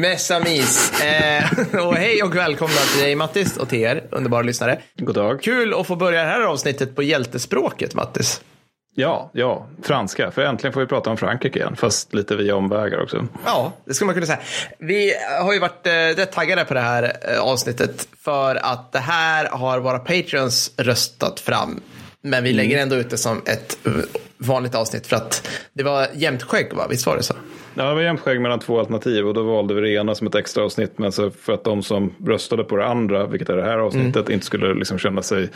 Bienvenue mes amis! Eh, och hej och välkomna till dig Mattis och till er underbara lyssnare. God dag. Kul att få börja det här avsnittet på hjältespråket Mattis. Ja, ja, franska. För äntligen får vi prata om Frankrike igen, fast lite via omvägar också. Ja, det skulle man kunna säga. Vi har ju varit eh, rätt taggade på det här eh, avsnittet för att det här har våra patreons röstat fram. Men vi lägger ändå ut det som ett vanligt avsnitt för att det var jämnt skägg, va? Visst var det så? Ja, det var jämnt skägg mellan två alternativ och då valde vi det ena som ett extra avsnitt. Men så för att de som röstade på det andra, vilket är det här avsnittet, inte skulle liksom känna sig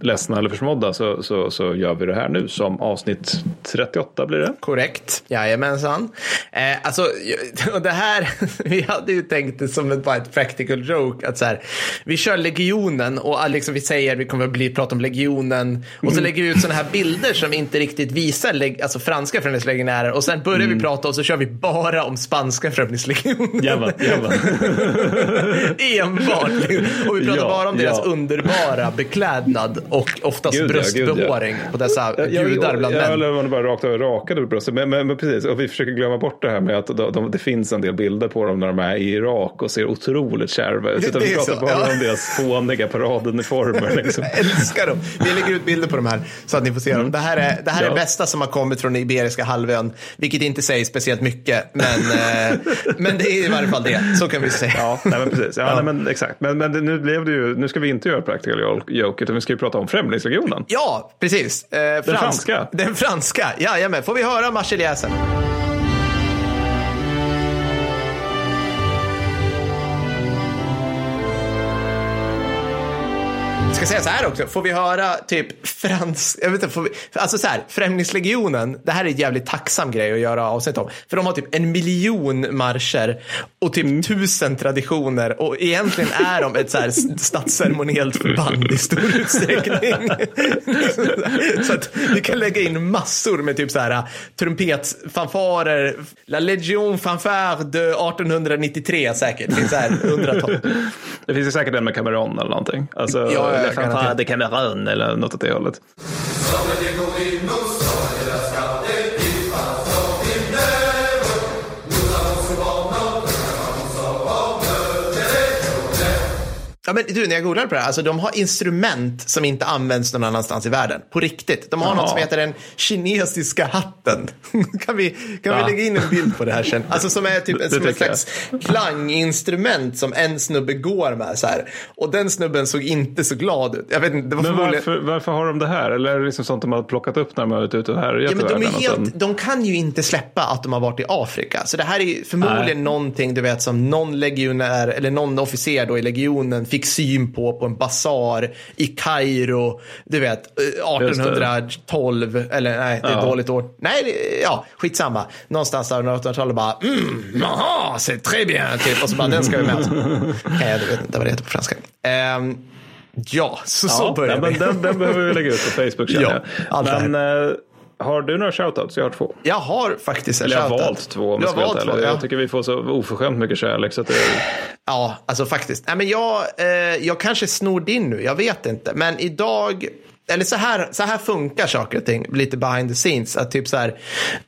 ledsna eller försmådda så, så, så gör vi det här nu som avsnitt 38 blir det. Korrekt, jajamensan. Eh, alltså, och det här, vi hade ju tänkt det som ett, bara ett practical joke. Att så här, vi kör legionen och liksom vi säger vi kommer att bli, prata om legionen. Och så lägger vi ut sådana här bilder som inte riktigt visar leg, alltså franska främlingslegionärer. Och sen börjar vi prata och så kör vi bara om spanska jävlar. Enbart. Och vi pratar Ja, bara om deras ja. underbara beklädnad och oftast Gud, ja, gud, ja. bröstbehåring på dessa judar bland ja, män. Eller man bara rakt över rakade bröstet. Men, men, men precis, och vi försöker glömma bort det här med att de, de, det finns en del bilder på dem när de är i Irak och ser otroligt kärva ut. Utan vi pratar så, bara ja. om deras fåniga paraduniformer. Liksom. Jag älskar dem. Vi lägger ut bilder på de här så att ni får se dem. Det här är det här är Ja. Bästa som har kommit från den Iberiska halvön, vilket inte säger speciellt mycket, men, eh, men det är i varje fall det. Så kan vi säga. Ja, nej, men precis. Ja, Nej, men, exakt. Men, men nu blev det ju, nu ska vi inte göra practical joke, utan vi ska ju prata om Främlingslegionen. Ja, precis. Eh, fransk- franska. Den franska, jajamän. Får vi höra marseljäsen? Ska säga så här också, får vi höra typ fransk, jag vet inte, får vi, alltså så här, Främlingslegionen, det här är en jävligt tacksam grej att göra avsnitt om. För de har typ en miljon marscher och typ tusen traditioner och egentligen är de ett så här statsceremoniellt förband i stor utsträckning. så att vi kan lägga in massor med typ så här trumpetfanfarer, La Legion Fanfare de 1893 säkert, det finns så här hundratal. Det finns ju säkert en med Cameron eller någonting. Alltså, Ja, ja, Le garanterat. Fanfare de Cameron eller något åt det hållet. Ja, men du, när jag googlade på det här, alltså de har instrument som inte används någon annanstans i världen. På riktigt. De har Jaha. något som heter den kinesiska hatten. kan vi, kan Ja. vi lägga in en bild på det här sen? Alltså som är typ Det- som ett jag. slags klanginstrument som en snubbe går med så här. Och den snubben såg inte så glad ut. Jag vet inte, det var Men förmodligen... varför, varför har de det här? Eller är det liksom sånt de har plockat upp när de har varit ute och härjat Ja, men de, är och sen- helt, de kan ju inte släppa att de har varit i Afrika. Så det här är förmodligen Nej. någonting du vet som någon legionär eller någon officer då i legionen fick syn på på en basar i Kairo. Du vet eh, 1812 eller nej, det är ett Ja. dåligt år. Nej, ja, skitsamma. Någonstans där 1800-talet bara mm, aha, c'est très bien. Typ. Och så bara den ska vi med. Nej, jag vet inte vad det heter på franska. Ehm, ja, så, så Ja, börjar nej, vi. den, den behöver vi lägga ut på Facebook känner Ja, jag. allt det Men eh, har du några shoutouts? Jag har två. Jag har faktiskt en Eller jag har shoutout. valt två om Du jag har ska valt två, ja. Jag tycker vi får så oförskämt mycket kärlek. Så att det, Ja, alltså faktiskt. Nej, men jag, eh, jag kanske snor din nu, jag vet inte. Men idag, eller så här, så här funkar saker och ting, lite behind the scenes. Att typ så här,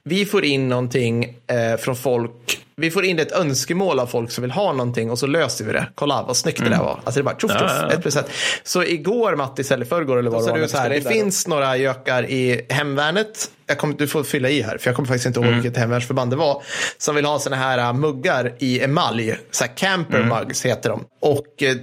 vi får in någonting eh, från folk, vi får in ett önskemål av folk som vill ha någonting och så löser vi det. Kolla vad snyggt det där var. Alltså det är bara tjoff, Mm. Ja, tjoff, ja, ja. ett procent. Så igår Mattis, eller förrgår eller vad det var, så här, det finns några gökar i hemvärnet. Jag kommer, du får fylla i här, för jag kommer faktiskt inte ihåg Mm. vilket hemvärnsförband det var. Som vill ha såna här äh, muggar i emalj. Så här camper Mm. mugs heter de. Och eh,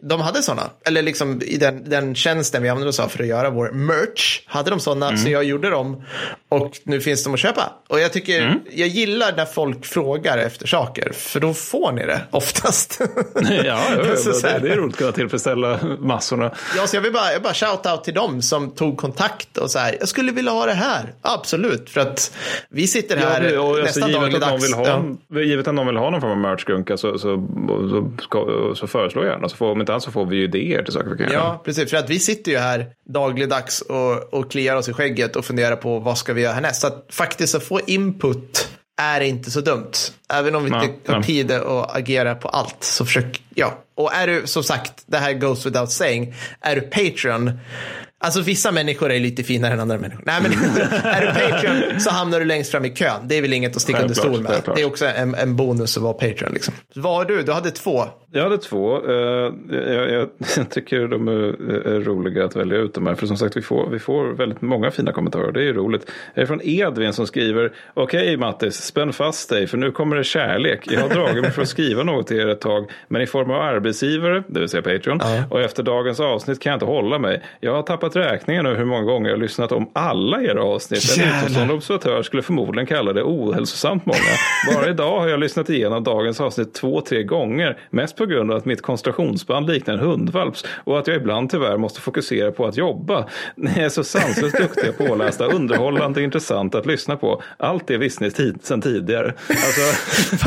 de hade såna. Eller liksom i den, den tjänsten vi använde oss av för att göra vår merch. Hade de såna, Mm. så jag gjorde dem. Och nu finns de att köpa. Och jag tycker, Mm. jag gillar när folk frågar efter saker. För då får ni det oftast. ja, Så så det, det är roligt att kunna tillfredsställa massorna. Ja, så jag vill bara, jag bara shout out till dem som tog kontakt och så här, jag skulle vilja ha det här. Absolut, för att vi sitter här Ja, och alltså, nästan givet, att dagligdags. vill ha, Ja. givet att någon vill ha någon form av merchgunka så, så, så, ska, så föreslå gärna. Så får, om inte annat så får vi ju idéer till saker vi kan göra. Ja, precis. För att vi sitter ju här dagligdags och, och kliar oss i skägget och funderar på vad ska vi göra härnäst. Så att faktiskt att få input är inte så dumt. Även om vi Nej, inte har nej. tid att agera på allt. Så försök, ja. Och är du, som sagt, det här goes without saying, är du Patreon Alltså vissa människor är lite finare än andra människor. Nej, men är du Patreon så hamnar du längst fram i kön. Det är väl inget att sticka under stol med. Det är också en, en bonus att vara Patreon. Liksom. Vad har du? Du hade två. Jag hade två. Eh, jag, jag, jag tycker de är, är roliga att välja ut de här. För som sagt, vi får, vi får väldigt många fina kommentarer. Det är ju roligt. Det är från Edvin som skriver. Okej Mattis, spänn fast dig för nu kommer det kärlek. Jag har dragit mig för att skriva något till er ett tag. Men i form av arbetsgivare, det vill säga Patreon. Och efter dagens avsnitt kan jag inte hålla mig. Jag har tappat räkningen över hur många gånger jag lyssnat om alla era avsnitt. En utomstående observatör skulle förmodligen kalla det ohälsosamt många. Bara idag har jag lyssnat igenom dagens avsnitt två, tre gånger. Mest på grund av att mitt koncentrationsband liknar en hundvalps och att jag ibland tyvärr måste fokusera på att jobba. Ni är så sanslöst duktiga, pålästa, underhållande, intressant att lyssna på. Allt det visste ni tid, sedan tidigare. Alltså,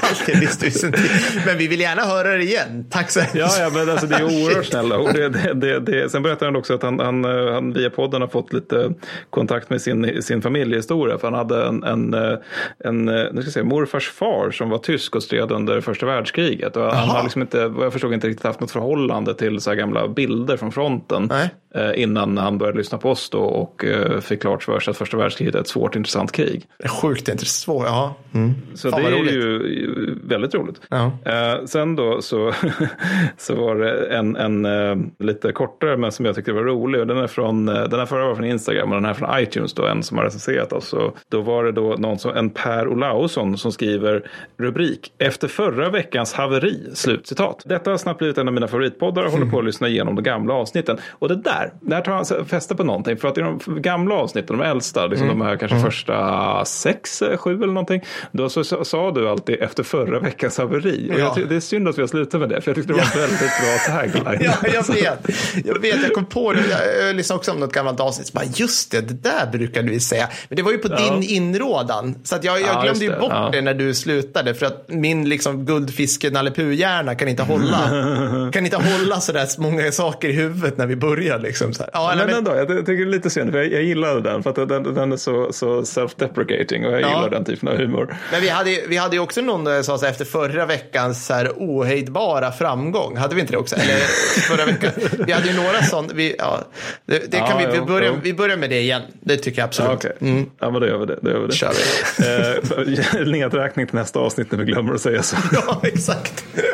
Allt det visste vi sen tid. Men vi vill gärna höra det igen. Tack så hemskt ja, ja, men alltså, det är oerhört snälla ord. Det, det, det, det. Sen berättar han också att han, han, eh, han via podden har fått lite kontakt med sin, sin familjehistoria. För han hade en, en, eh, en, eh, nu ska jag säga, morfars far som var tysk och stred under första världskriget. Och han har liksom inte, jag förstod, inte riktigt haft något förhållande till så gamla bilder från fronten. Nej. Eh, Innan han började lyssna på oss då och eh, fick klart för sig att första världskriget är ett svårt intressant krig. Sjukt intressant. Svår, ja. Mm. Så Fan, det är roligt. ju väldigt roligt. Ja. Eh, sen då så, så var det en, en lite kortare men som jag tyckte var rolig. Den, är från, den här förra var från Instagram och den här från iTunes då, en som har recenserat oss. Och då var det då någon som, en Per Olausson som skriver rubrik Efter förra veckans haveri, slutcitat. Detta har snabbt blivit en av mina favoritpoddar och håller på att lyssna igenom de gamla avsnitten. Och det där, där tar han fäste på någonting. För att i de gamla avsnitten, de äldsta, liksom de här kanske första sex, sju eller någonting. Då så, så, sa du alltid efter förra veckans haveri. Och Ja. jag, det är synd att vi har slutat med det, för jag tyckte det var en väldigt bra tagline. Ja, jag vet. Jag vet, jag kom på det. Jag, lyssnade också om något gammalt avsnitt. Bara, just det, det där brukade vi säga. Men det var ju på din inrådan. Så att jag, jag Ja, glömde ju bort Ja. det när du slutade. För att min liksom, guldfiske Nalle Puh-hjärna kan inte hålla. kan inte hålla så där många saker i huvudet när vi börjar. Liksom, så här. Ja, Men men, ändå, jag ty- tycker det är lite synd, för jag, jag gillade den, för att den, den är så, så self-deprecating och jag Ja. gillar den typen av humor. men vi hade, vi hade ju också någon som sa efter förra veckans så här, ohejdbara framgång. Hade vi inte det också? Eller förra veckan. Vi hade ju några sådana. Vi, ja, det, det kan Ja, vi, vi, börjar, vi börjar med det igen. Det tycker jag Ja, absolut. Okej, ja, men då gör vi det. Då gör vi det. Kör Eh, Nedräkning till nästa avsnitt när vi glömmer att säga så. Ja, exakt.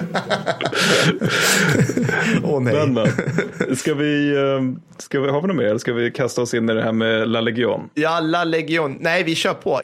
Åh nej. Men, men. Ska vi, eh, ska vi, har vi något mer? Eller ska vi kasta oss in i det här med La Legion? Jalla legion. Nej, vi kör på.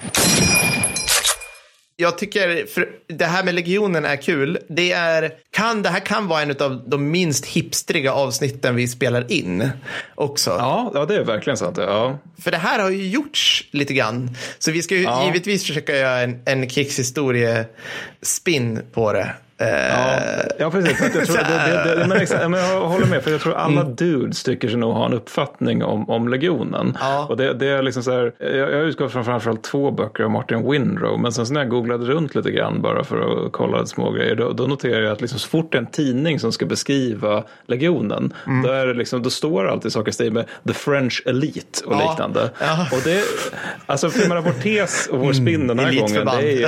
Jag tycker för det här med legionen är kul. Det, är, kan, det här kan vara en av de minst hipstriga avsnitten vi spelar in också. Ja, ja det är verkligen sant. Ja. För det här har ju gjorts lite grann. Så vi ska ju Ja. givetvis försöka göra en, en krigshistorie-spin på det. Ja, ja, precis. Jag, tror, det, det, det, men exakt, men jag håller med, för jag tror alla dudes tycker sig nog ha en uppfattning om, om legionen. Ja. Och det, det är liksom så här, jag, jag utgår från framförallt två böcker av Martin Windrow, men sen så när jag googlade runt lite grann bara för att kolla små grejer, då, då noterar jag att liksom så fort det är en tidning som ska beskriva legionen, då, är det liksom, då står det alltid saker i stil med the French elite och Ja. liknande. Ja. Och det, alltså för menar, vår tes och vår spin den här gången, det är ju,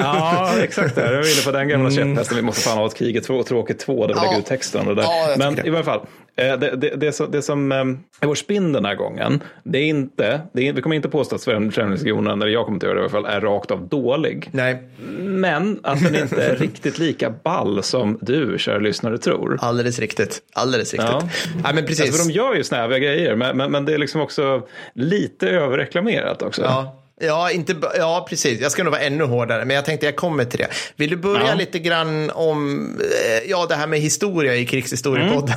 Ja. Exakt. Där. Jag var inne på den gamla käpphästen. Vi måste fan ha ett krig är två- tråkigt två där vi Ja. lägger ut texten. Och det där. Ja, Men det. i varje fall. eh, Det, det, det, som, det som är vår spinn den här gången, det är inte, det är, vi kommer inte påstå att Främlingslegionen, eller jag kommer inte göra det i alla fall, är rakt av dålig. nej, Men att den inte är riktigt lika ball som du, kära lyssnare, tror. alldeles riktigt. Alldeles riktigt. Ja. Ja. men precis. Alltså, de gör ju snäviga grejer, men, men, men det är liksom också lite överreklamerat också. Ja. Ja, inte, ja, precis. Jag ska nog vara ännu hårdare, men jag tänkte jag kommer till det. Vill du börja Ja. lite grann om eh, ja, det här med historia i krigshistoriepodden?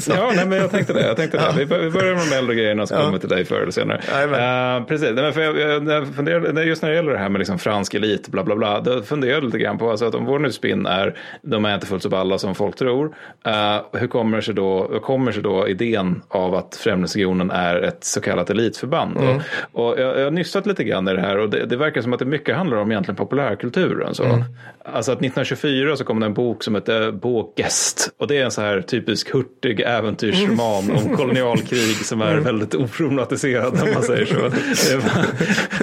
Så. Ja, nej, men jag tänkte det. Jag tänkte det. Vi, bör- vi börjar med de äldre grejerna som kommer till dig förr eller senare. Jajamän. Uh, precis, nej, men för jag, jag, jag funderade, just när det gäller det här med liksom fransk elit, bla bla bla, då funderade jag lite grann på alltså, att om vår nu spin är, de är inte fullt så balla som folk tror, eh, hur kommer sig, då, hur kommer sig då idén av att Främlingslegionen är ett så kallat elitförband? Då? Och jag, jag har nystat lite grann i det här och det, det verkar som att det mycket handlar om egentligen populärkulturen. Så. Mm. Alltså att 1924 så kom det en bok som heter Bågest och det är en så här typisk hurtig äventyrsroman om kolonialkrig som är mm. väldigt oproblematiserad om man säger så.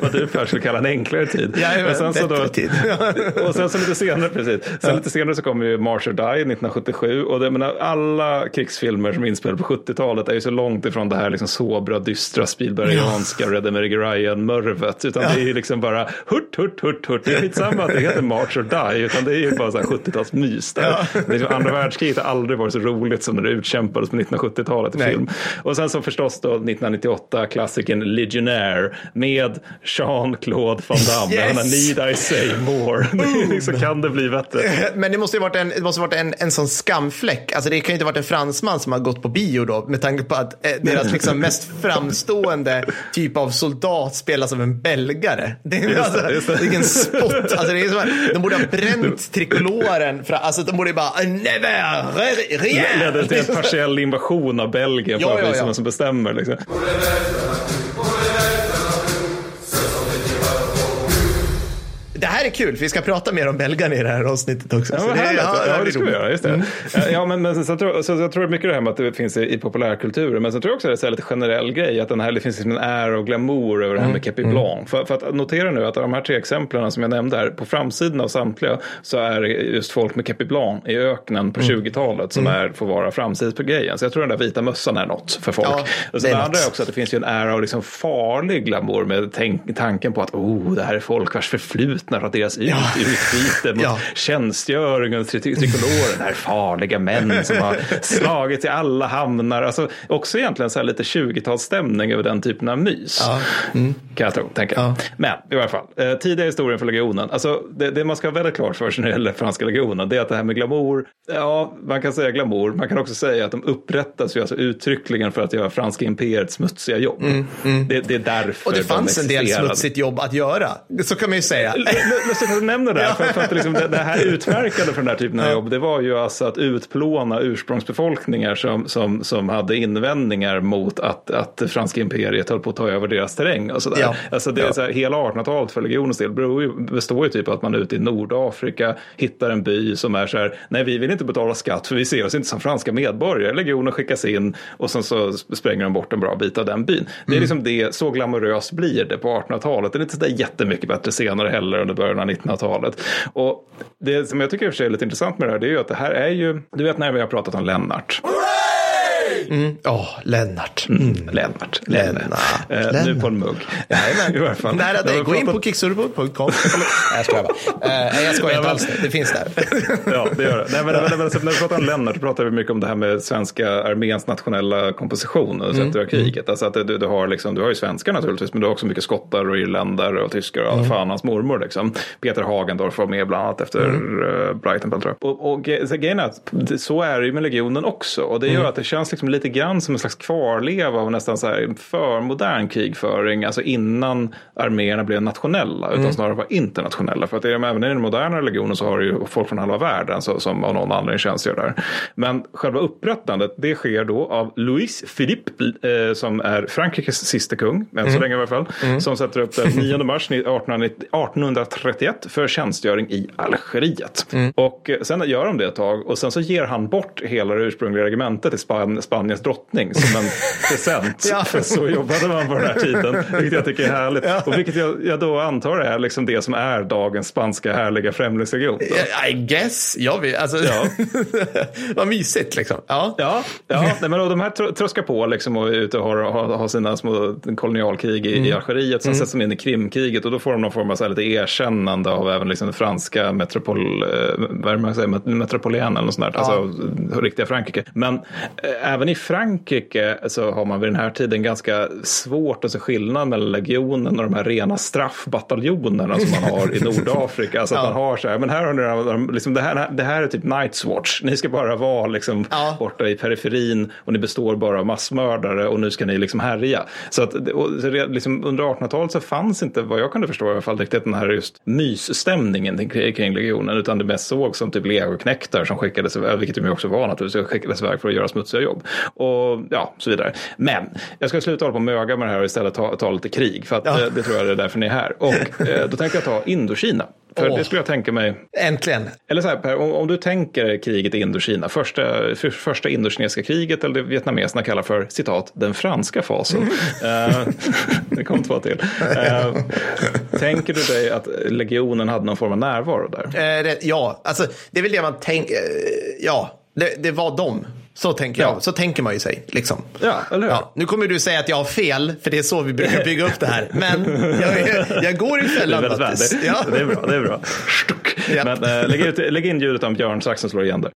Vad du Per skulle kalla en enklare tid. Ja, och sen så då, tid. och sen så lite senare, precis. Sen ja. lite senare så kommer ju March or Die 1977 och det, menar, alla krigsfilmer som är inspelade på 70-talet är ju så långt ifrån det här liksom sobra, dystra, Spielbergianska, ja. Red Emery Ryan-mörvet. Utan ja. det är ju liksom bara hurt, hurt, hurt, hurt. Det är skitsamma att det heter March or Die, utan det är ju bara 70-talsmys där. Ja. Liksom, andra världskriget har aldrig varit så roligt som när det utkämpades på 1970-talet i Nej. film. Och sen så förstås då 1998 klassikern Legionnaire med Jean-Claude Van Damme. Yes! Need I say more? liksom, kan det bli bättre? Men det måste ju varit en, det måste varit en, en sån skamfläck. Alltså det kan ju inte varit en fransman som har gått på bio då med tanke på att eh, deras liksom mest framstående typ av soldat spelas av en belgare. Det är just alltså, det, det. vilken spott. Alltså det är som, de borde ha bränt trikoloren. För, alltså de borde bara never, rien. Ledde till en partiell invasion av Belgien på ja, ja, ja. som bestämmer. Liksom. Det här är kul, för vi ska prata mer om belgarna i det här avsnittet också. Ja, det, ja, ja, det ska vi göra. Just det. Mm. Ja, men, men så, tror, så, jag tror mycket det här med att det finns i, i populärkulturen. Men så tror jag också att det är en lite generell grej. Att den här, det finns liksom en ära och glamour över det här med mm. Kepi mm. Blanc. För, för, att notera nu att de här tre exemplen som jag nämnde här. På framsidan av samtliga så är det just folk med Kepi Blanc i öknen på mm. 20-talet som mm. är, får vara framsidan på grejen. Så jag tror den där vita mössan är något för folk. Ja, och så det, det andra är också att det finns ju en ära av liksom farlig glamour med tänk, tanken på att oh, det här är folk vars förflutna vittnar att deras ja. utbyte mot ja. tjänstgöring och trikolorer, det här farliga män som har slagit i alla hamnar. Alltså, också egentligen så lite 20-talsstämning över den typen av mys. Ja. Mm. Kan jag tro, tänka. Ja. Men i alla fall, eh, tidiga historien för legionen. Alltså, det, det, man ska ha väldigt klart för sig när det gäller franska legionen, det är att det här med glamour, ja, man kan säga glamour, man kan också säga att de upprättas ju alltså uttryckligen för att göra franska imperiets smutsiga jobb. Mm. Mm. Det, det, är därför Och det fanns de en del smutsigt jobb att göra, så kan man ju säga lustigt att du nämner det. För, för att liksom det, det, här utmärkande för den här typen av jobb det var ju alltså att utplåna ursprungsbefolkningar som, som, som hade invändningar mot att, att franska imperiet höll på att ta över deras terräng. Och sådär. Ja. Alltså det, ja. så här, hela 1800-talet för legionens del består ju typ av att man är ute i Nordafrika hittar en by som är så här, nej vi vill inte betala skatt för vi ser oss inte som franska medborgare. Legionen skickas in och sen så spränger de bort en bra bit av den byn. Det är mm. liksom det, så glamoröst blir det på 1800-talet. Det är inte så där jättemycket bättre senare heller under början av 1900-talet. Och det som jag tycker i och för sig är lite intressant med det här det är ju att det här är ju, du vet när vi har pratat om Lennart. Mm. Oh, Lennart. Mm. mm. Lennart. Lennart. Eh, Lennart. Nu på en mugg. Jajamän. I alla fall. Nära dig. Gå in på kicksurbo.com. jag skojar bara. Uh, jag skojar inte alls. Det finns där. ja, det gör det. Nej, men, men, men, när vi pratar om Lennart så pratar vi mycket om det här med svenska arméns nationella komposition under mm. kriget. Alltså att du, du, har liksom, du har ju svenskar naturligtvis, men du har också mycket skottar och irländare och tyskar och mm. fan hans mormor. Liksom. Peter Hagendorf var med bland annat efter mm. Uh, Brighton. Och, och så, grejen är att så är det ju med legionen också. Och det gör mm. att det känns liksom lite grann som en slags kvarleva av nästan så här förmodern krigföring, alltså innan arméerna blev nationella, utan mm. snarare var internationella. För att det är, även i den moderna legionen så har du ju folk från halva världen så, som av någon anledning tjänstgör där. Men själva upprättandet, det sker då av Louis Philippe, eh, som är Frankrikes sista kung, än mm. så länge i alla fall, mm. som sätter upp den 9 mars 1831 för tjänstgöring i Algeriet. Mm. Och sen gör de det ett tag och sen så ger han bort hela det ursprungliga regementet till Span Spaniens drottning som en present. ja. För så jobbade man på den här tiden. Vilket jag tycker är härligt. Ja. Och vilket jag, jag då antar är liksom det som är dagens spanska härliga främlingsregion. I guess. Jag vet, alltså, ja. Vad mysigt liksom. Ja, ja, ja. Nej, men de här tröskar på liksom och är ute och har, har, har sina små kolonialkrig i, mm. i Algeriet. Sen mm. sätts de in i Krimkriget och då får de någon form av så här lite erkännande av även liksom det franska metropol, eh, vad man säger, metropolien eller något sånt där. Ja. Alltså riktiga Frankrike. Men äh, även i Frankrike så har man vid den här tiden ganska svårt att se skillnad mellan legionen och de här rena straffbataljonerna som man har i Nordafrika. Alltså ja. att man har så här, men här har ni, liksom, det, här, det här är typ Night's Watch. Ni ska bara vara liksom ja. borta i periferin och ni består bara av massmördare och nu ska ni liksom härja. Så att och, liksom, under 1800-talet så fanns inte, vad jag kunde förstå i alla fall, riktigt den här just mysstämningen kring legionen, utan det mest såg som typ legoknektar som skickades, vilket de också var naturligtvis, skickades iväg för att göra smutsiga jobb. Och ja, så vidare. Men jag ska sluta hålla på och möga med det här och istället ta, ta lite krig, för att Ja. eh, det tror jag är därför ni är här. Och eh, då tänker jag ta Indokina. För Åh. det skulle jag tänka mig, Äntligen. eller så här Per, om, om du tänker kriget i Indokina, första, för, första indokinesiska kriget, eller det vietnameserna kallar för citat, den franska fasen. Eh, det kom två till. Tänker du dig att legionen hade någon form av närvaro där? Eh, det- ja, alltså det är väl det man tänker. Ja, det, det var dem. Så tänker jag. Ja. Så tänker man ju sig. Liksom. Ja, eller hur? Ja, nu kommer du säga att jag har fel, för det är så vi brukar bygga upp det här. Men jag, jag, går i Det är fällan. Det, Ja. det är bra. Det är bra. Men äh, lägg, ut, lägg in ljudet om björnsaxen slår igen där.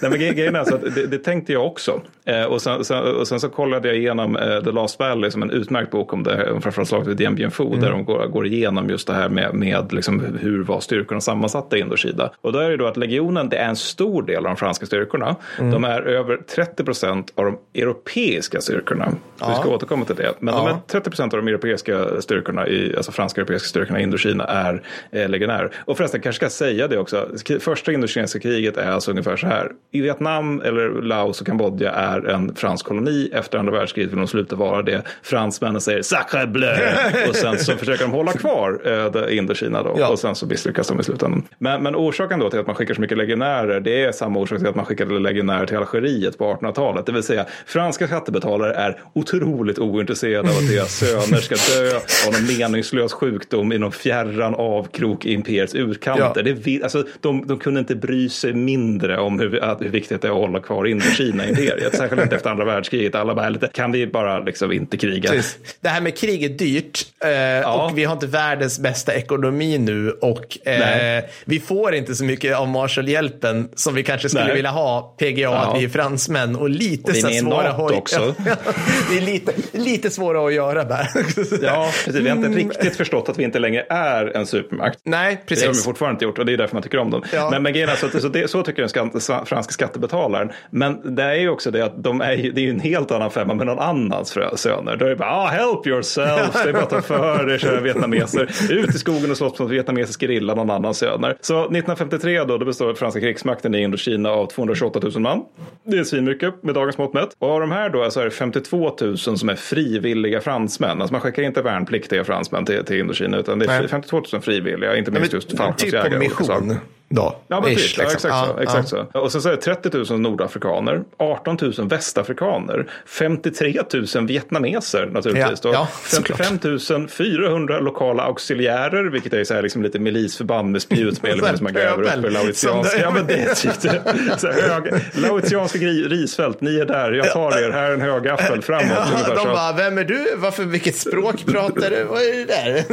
Nej, men gre- grejen är så att det, det tänkte jag också. Eh, och, sen, sen, och sen så kollade jag igenom eh, The Last Valley som en utmärkt bok om det, framförallt slaget vid Dien Bien Phu, där de går, går igenom just det här med, med liksom hur var styrkorna sammansatta i Indokina. Och då är det då att legionen, det är en stor del av de franska styrkorna. De är över 30 procent av de europeiska styrkorna. Så Vi ska Ja. återkomma till det. Men de Ja. är 30 procent av de europeiska styrkorna, i, alltså franska europeiska styrkorna i Indokina är eh, legionärer. Och förresten kanske ska jag säga det också. Första indokinesiska kriget är alltså ungefär så här. I Vietnam eller Laos och Kambodja är en fransk koloni. Efter andra världskriget vill de sluta vara det. Fransmännen säger sacre bleu. Och sen så försöker de hålla kvar det- Indokina då. Ja. Och sen så misslyckas de i slutändan. Men, men orsaken då till att man skickar så mycket legionärer. Det är samma orsak till att man skickade legionärer till Algeriet på 1800-talet. Det vill säga franska skattebetalare är otroligt ointresserade av att deras söner ska dö av någon meningslös sjukdom i någon fjärran avkrok i imperiets utkanter. Ja. Det alltså, de, de kunde inte bry sig mindre om hur, att, hur viktigt det är att hålla kvar Indokina-imperiet. Särskilt inte efter andra världskriget. Alla bara, lite, kan vi bara liksom inte kriga? Precis. Det här med krig är dyrt eh, och vi har inte världens bästa ekonomi nu och eh, vi får inte så mycket av Marshallhjälpen som vi kanske skulle Nej. vilja ha. PGA, att vi är fransmän och lite Och vi så svåra att- också. det är lite, lite svåra att göra där. Ja, precis. Vi har inte riktigt förstått att vi inte längre är en supermakt. Nej, Det har precis. fortfarande inte gjort och det är därför man tycker om dem. Ja. Men, men grejen är så, så, det, så tycker den ska, franska skattebetalaren. Men det är ju också det att de är, ju- det är ju en helt annan femma med någon annans söner. Då är det bara ah, help yourself, det är bara att ta för dig, köra vietnameser. Ut i skogen och slåss mot vietnamesisk gerilla, någon annans söner. Så 1953 då, då består franska krigsmakten i Indokina av 228 000 man. Det är svinmycket med dagens mått mätt. Och av de här då så är det 52 000 som är frivilliga fransmän. Alltså man skickar inte värnpliktiga fransmän till, till Indokina utan det är Nej. 52 000 frivilliga, inte minst just typ Falklandsjägare. på av mission. Då. Ja, men Ish, typ. ja, liksom. exakt, så, Ja, exakt ja. så. Och sen så är det 30 000 nordafrikaner, 18 000 västafrikaner, 53 000 vietnameser naturligtvis. Ja, ja, såklart. 55 400 lokala auxiliärer, vilket är så här liksom lite milisförband med spjutspel som man gräver upp. Som det- Ja, men det är typ. Så hög, risfält, ni är där, jag tar er, här är en högaffel, framåt. Ja, de så. bara, vem är du? Varför, vilket språk pratar du? Vad är det där?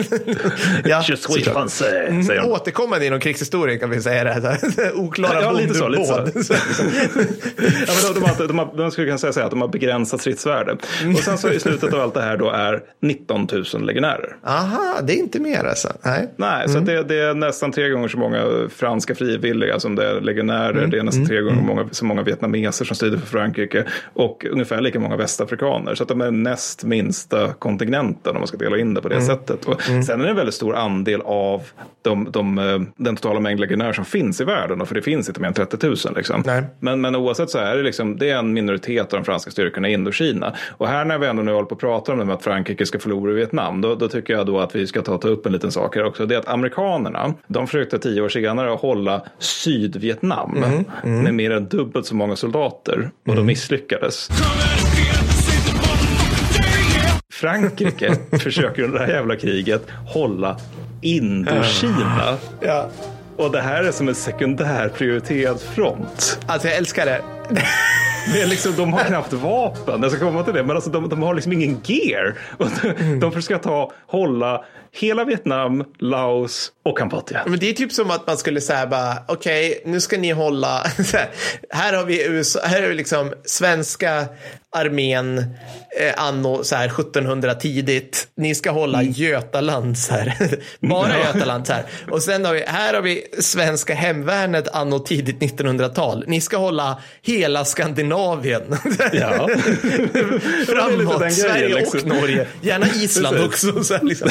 ja, Je suis français, säger de. Återkommande inom krigshistorien kan vi säga det. här. Oklara Ja, lite så. Lite så. ja, men de, de, har, de, har, de skulle kunna säga att de har begränsat stridsvärde. Och sen så i slutet av allt det här då är 19 000 legionärer. Aha, det är inte mer alltså. Nej. Nej, så att det, det är nästan tre gånger så många franska frivilliga som det är legionärer. Det är nästan tre gånger många, så många vietnameser som strider för Frankrike. Och ungefär lika många västafrikaner. Så att de är näst minsta kontingenten om man ska dela in det på det sättet. Och Sen är det en väldigt stor andel av de, de, eh, den totala mängd legionärer som finns i världen. För det finns inte mer än 30 000. Liksom. Nej. Men, men oavsett så är det, liksom, det är en minoritet av de franska styrkorna i Indokina. Och här när vi ändå nu håller på att prata om det med att Frankrike ska förlora i Vietnam, då, då tycker jag då att vi ska ta, ta upp en liten sak här också. Det är att amerikanerna, de försökte tio år senare hålla Sydvietnam med mer än dubbelt så många soldater och de misslyckades. Frankrike försöker under det här jävla kriget hålla Indokina. Ja. Och det här är som en sekundär prioriterad front. Alltså jag älskar det. Det är liksom, de har knappt vapen, jag ska komma till det, men alltså, de, de har liksom ingen gear. Och de, de försöker ta, hålla hela Vietnam, Laos och Kambodja. Men det är typ som att man skulle säga bara, okej, nu ska ni hålla, här, här har vi USA, här har vi liksom svenska armén eh, anno så här 1700 tidigt. Ni ska hålla Mm. Götaland så här. Bara Götaland så här. Och sen har vi, här har vi svenska hemvärnet anno tidigt 1900-tal. Ni ska hålla hela Skandinavien. Ja. Framåt, Sverige grejen, liksom. och Norge. Gärna Island också. Så här, liksom.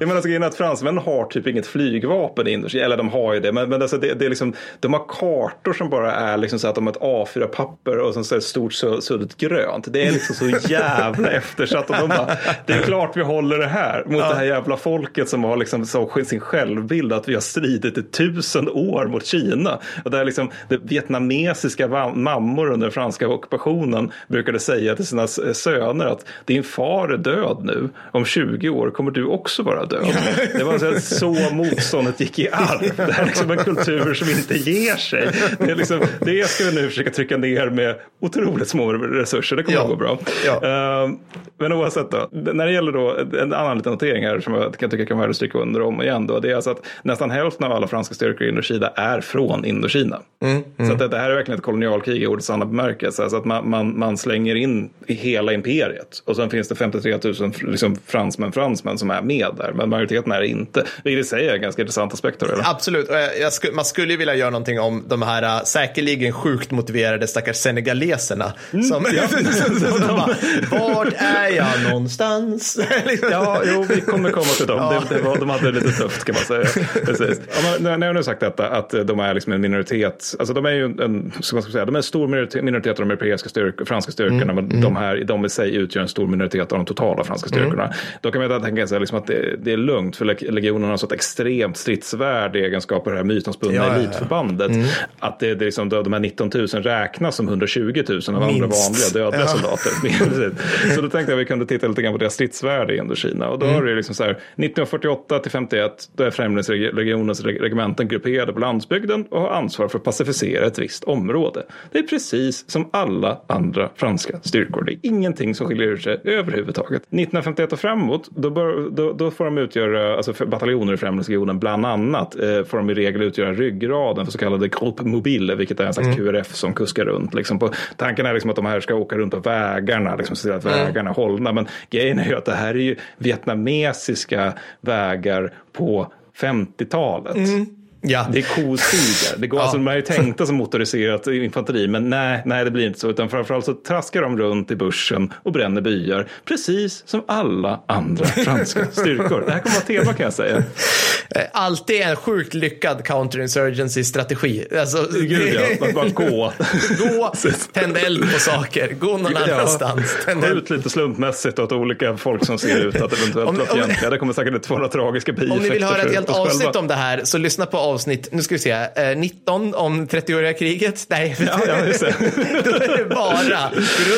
Jag menar, så grejen är att fransmännen har typ inget flygvapen i Indokina. Eller de har ju det. Men, men alltså det, det är liksom, de har kartor som bara är liksom så att de har ett A4-papper och sen så är ett stort su- suddigt grönt. Det är liksom så jävla eftersatt. Och de bara, det är klart vi håller det här mot det här jävla folket som har liksom så sin självbild att vi har stridit i tusen år mot Kina. Och där liksom det vietnamesiska mammor under den franska ockupationen brukade säga till sina söner att din far är död nu. Om 20 år kommer du också vara död. Det var så, så motståndet gick i arv. Det här är liksom en kultur som inte ger sig. Det, är liksom, det ska vi nu försöka trycka ner med otroligt små resurser. Det kommer Ja. att gå bra. Ja. Ehm, men oavsett då, när det gäller då en annan liten notering här som jag kan tycka kan vara värd att stryka under om igen då. Det är alltså att nästan hälften av alla franska styrkor i Indokina är från Indokina. Så att det, här är verkligen ett kolonialkrig i ordets sanna bemärkelse. Så att man, man, man slänger in i hela imperiet. Och sen finns det 53 000 liksom, fransmän, fransmän som är med där. Men majoriteten är det inte. Vilket i sig är en ganska intressant aspekt. av det, Eller? Absolut, sku, man skulle ju vilja göra någonting om de här äh, säkerligen sjukt motiverade stackars senegaleserna. Mm, Som, som de bara, vart är jag någonstans? Liksom. Ja, jo, vi kommer komma till dem. Det, det var, de hade det lite tufft kan man säga. Precis. Ja, men när, jag nu sagt detta, att de är liksom en minoritet. Alltså de är ju en, som man ska säga, de är en stor minoritet, av de europeiska styrk, franska styrkorna. Men de, här, de i sig utgör en stor minoritet av de totala franska styrkorna. Då kan man tänka sig liksom att det, det är lugnt, för leg- legionen har så ett extremt stridsvärde i egenskap av det här mytomspunna Ja, ja, ja. elitförbandet. Att det, det är liksom, de här 19 000 räknas som 120 000 av andra vanliga dödliga soldater. Så då tänkte jag att vi kunde titta lite grann på deras stridsvärde i Indokina. Och då Mm. har det liksom så här, 1948 till 51, då är Främlingslegionens reg- regementen grupperade på landsbygden och har ansvar för att pacificera ett visst område. Det är precis som alla andra franska styrkor. Det är ingenting som skiljer ut sig överhuvudtaget. 1951 och framåt, då, bör, då, då får de utgöra, alltså bataljoner i Främlingslegionen, bland annat eh, får de i regel utgöra ryggraden för så kallade Groupe Mobile, vilket är en slags QRF som kuskar runt. Liksom på, tanken är liksom att de här ska åka runt på vägarna, liksom se till att vägarna är hållna. Men grejen är ju att det här är ju vietnamesiska vägar på 50-talet. Ja. Det är kostigar. Det går alltså, de är ju tänkta som motoriserat infanteri, men nej, nej, det blir inte så. Utan framförallt så traskar de runt i bussen och bränner byar, precis som alla andra franska styrkor. Det här kommer att vara tema kan jag säga. Eh, Alltid en sjukt lyckad counterinsurgency-strategi. Alltså, Gud ja, att bara gå. gå, tänd eld på saker, gå någon Ja. annanstans. Tänd Ta eld. ut lite slumpmässigt åt olika folk som ser ut att eventuellt vara fientliga. Det kommer säkert få några tragiska bieffekter Om ni vill höra ett helt avsnitt om det här så lyssna på avsnitt, nu ska vi se, eh, 19 om 30-åriga kriget. Nej, Ja, ja, då är det bara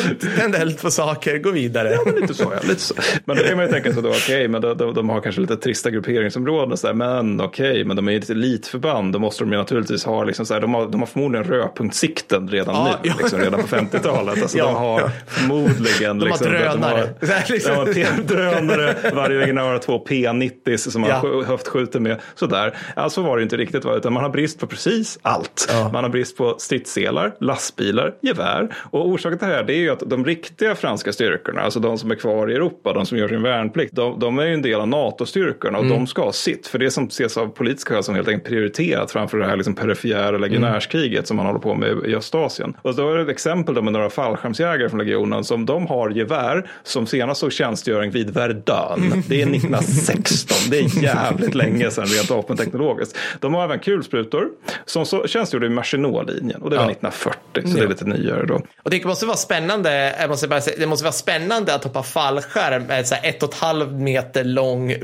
runt, tänd eld på saker, gå vidare. lite så, ja, lite så. Men då kan man ju tänka sig då, okej, men då, då, de har kanske lite trista grupperingsområden och så där, men okej, men de är ju ett elitförband, då måste de ju naturligtvis ha, liksom så här, de, har, de har förmodligen rödpunktssikten redan Ja, nu, ja. liksom, redan på 50-talet. Alltså, Ja, de har ja. förmodligen... De har liksom, drönare. De har, liksom- de har drönare, varje region har två P90 som man Ja. ja. höftskjuter med. Sådär. Alltså var det inte riktigt, va, utan man har brist på precis allt. Ja. Man har brist på stridsselar, lastbilar, gevär. Och orsaken till det här det är ju att de riktiga franska styrkorna, alltså de som är kvar i Europa, de som gör sin värnplikt, de, de är ju en del av NATO-styrkorna och de ska ha sitt. För det som ses av politiska skäl som helt enkelt prioriterat framför det här liksom perifera legionärskriget som man håller på med i Östasien. Och då är det ett exempel då med några fallskärmsjägare från legionen som de har gevär som senast såg tjänstgöring vid Verdun. Det är 1916, det är jävligt länge sedan rent vapenteknologiskt. De har även kulsprutor som så tjänstgjorde i Maginot-linjen och det var Ja. 1940 så det är lite nyare då. Och det måste vara spännande, jag måste bara säga, det måste vara spännande att hoppa fallskärm med så här ett och ett halvt meter lång. Det,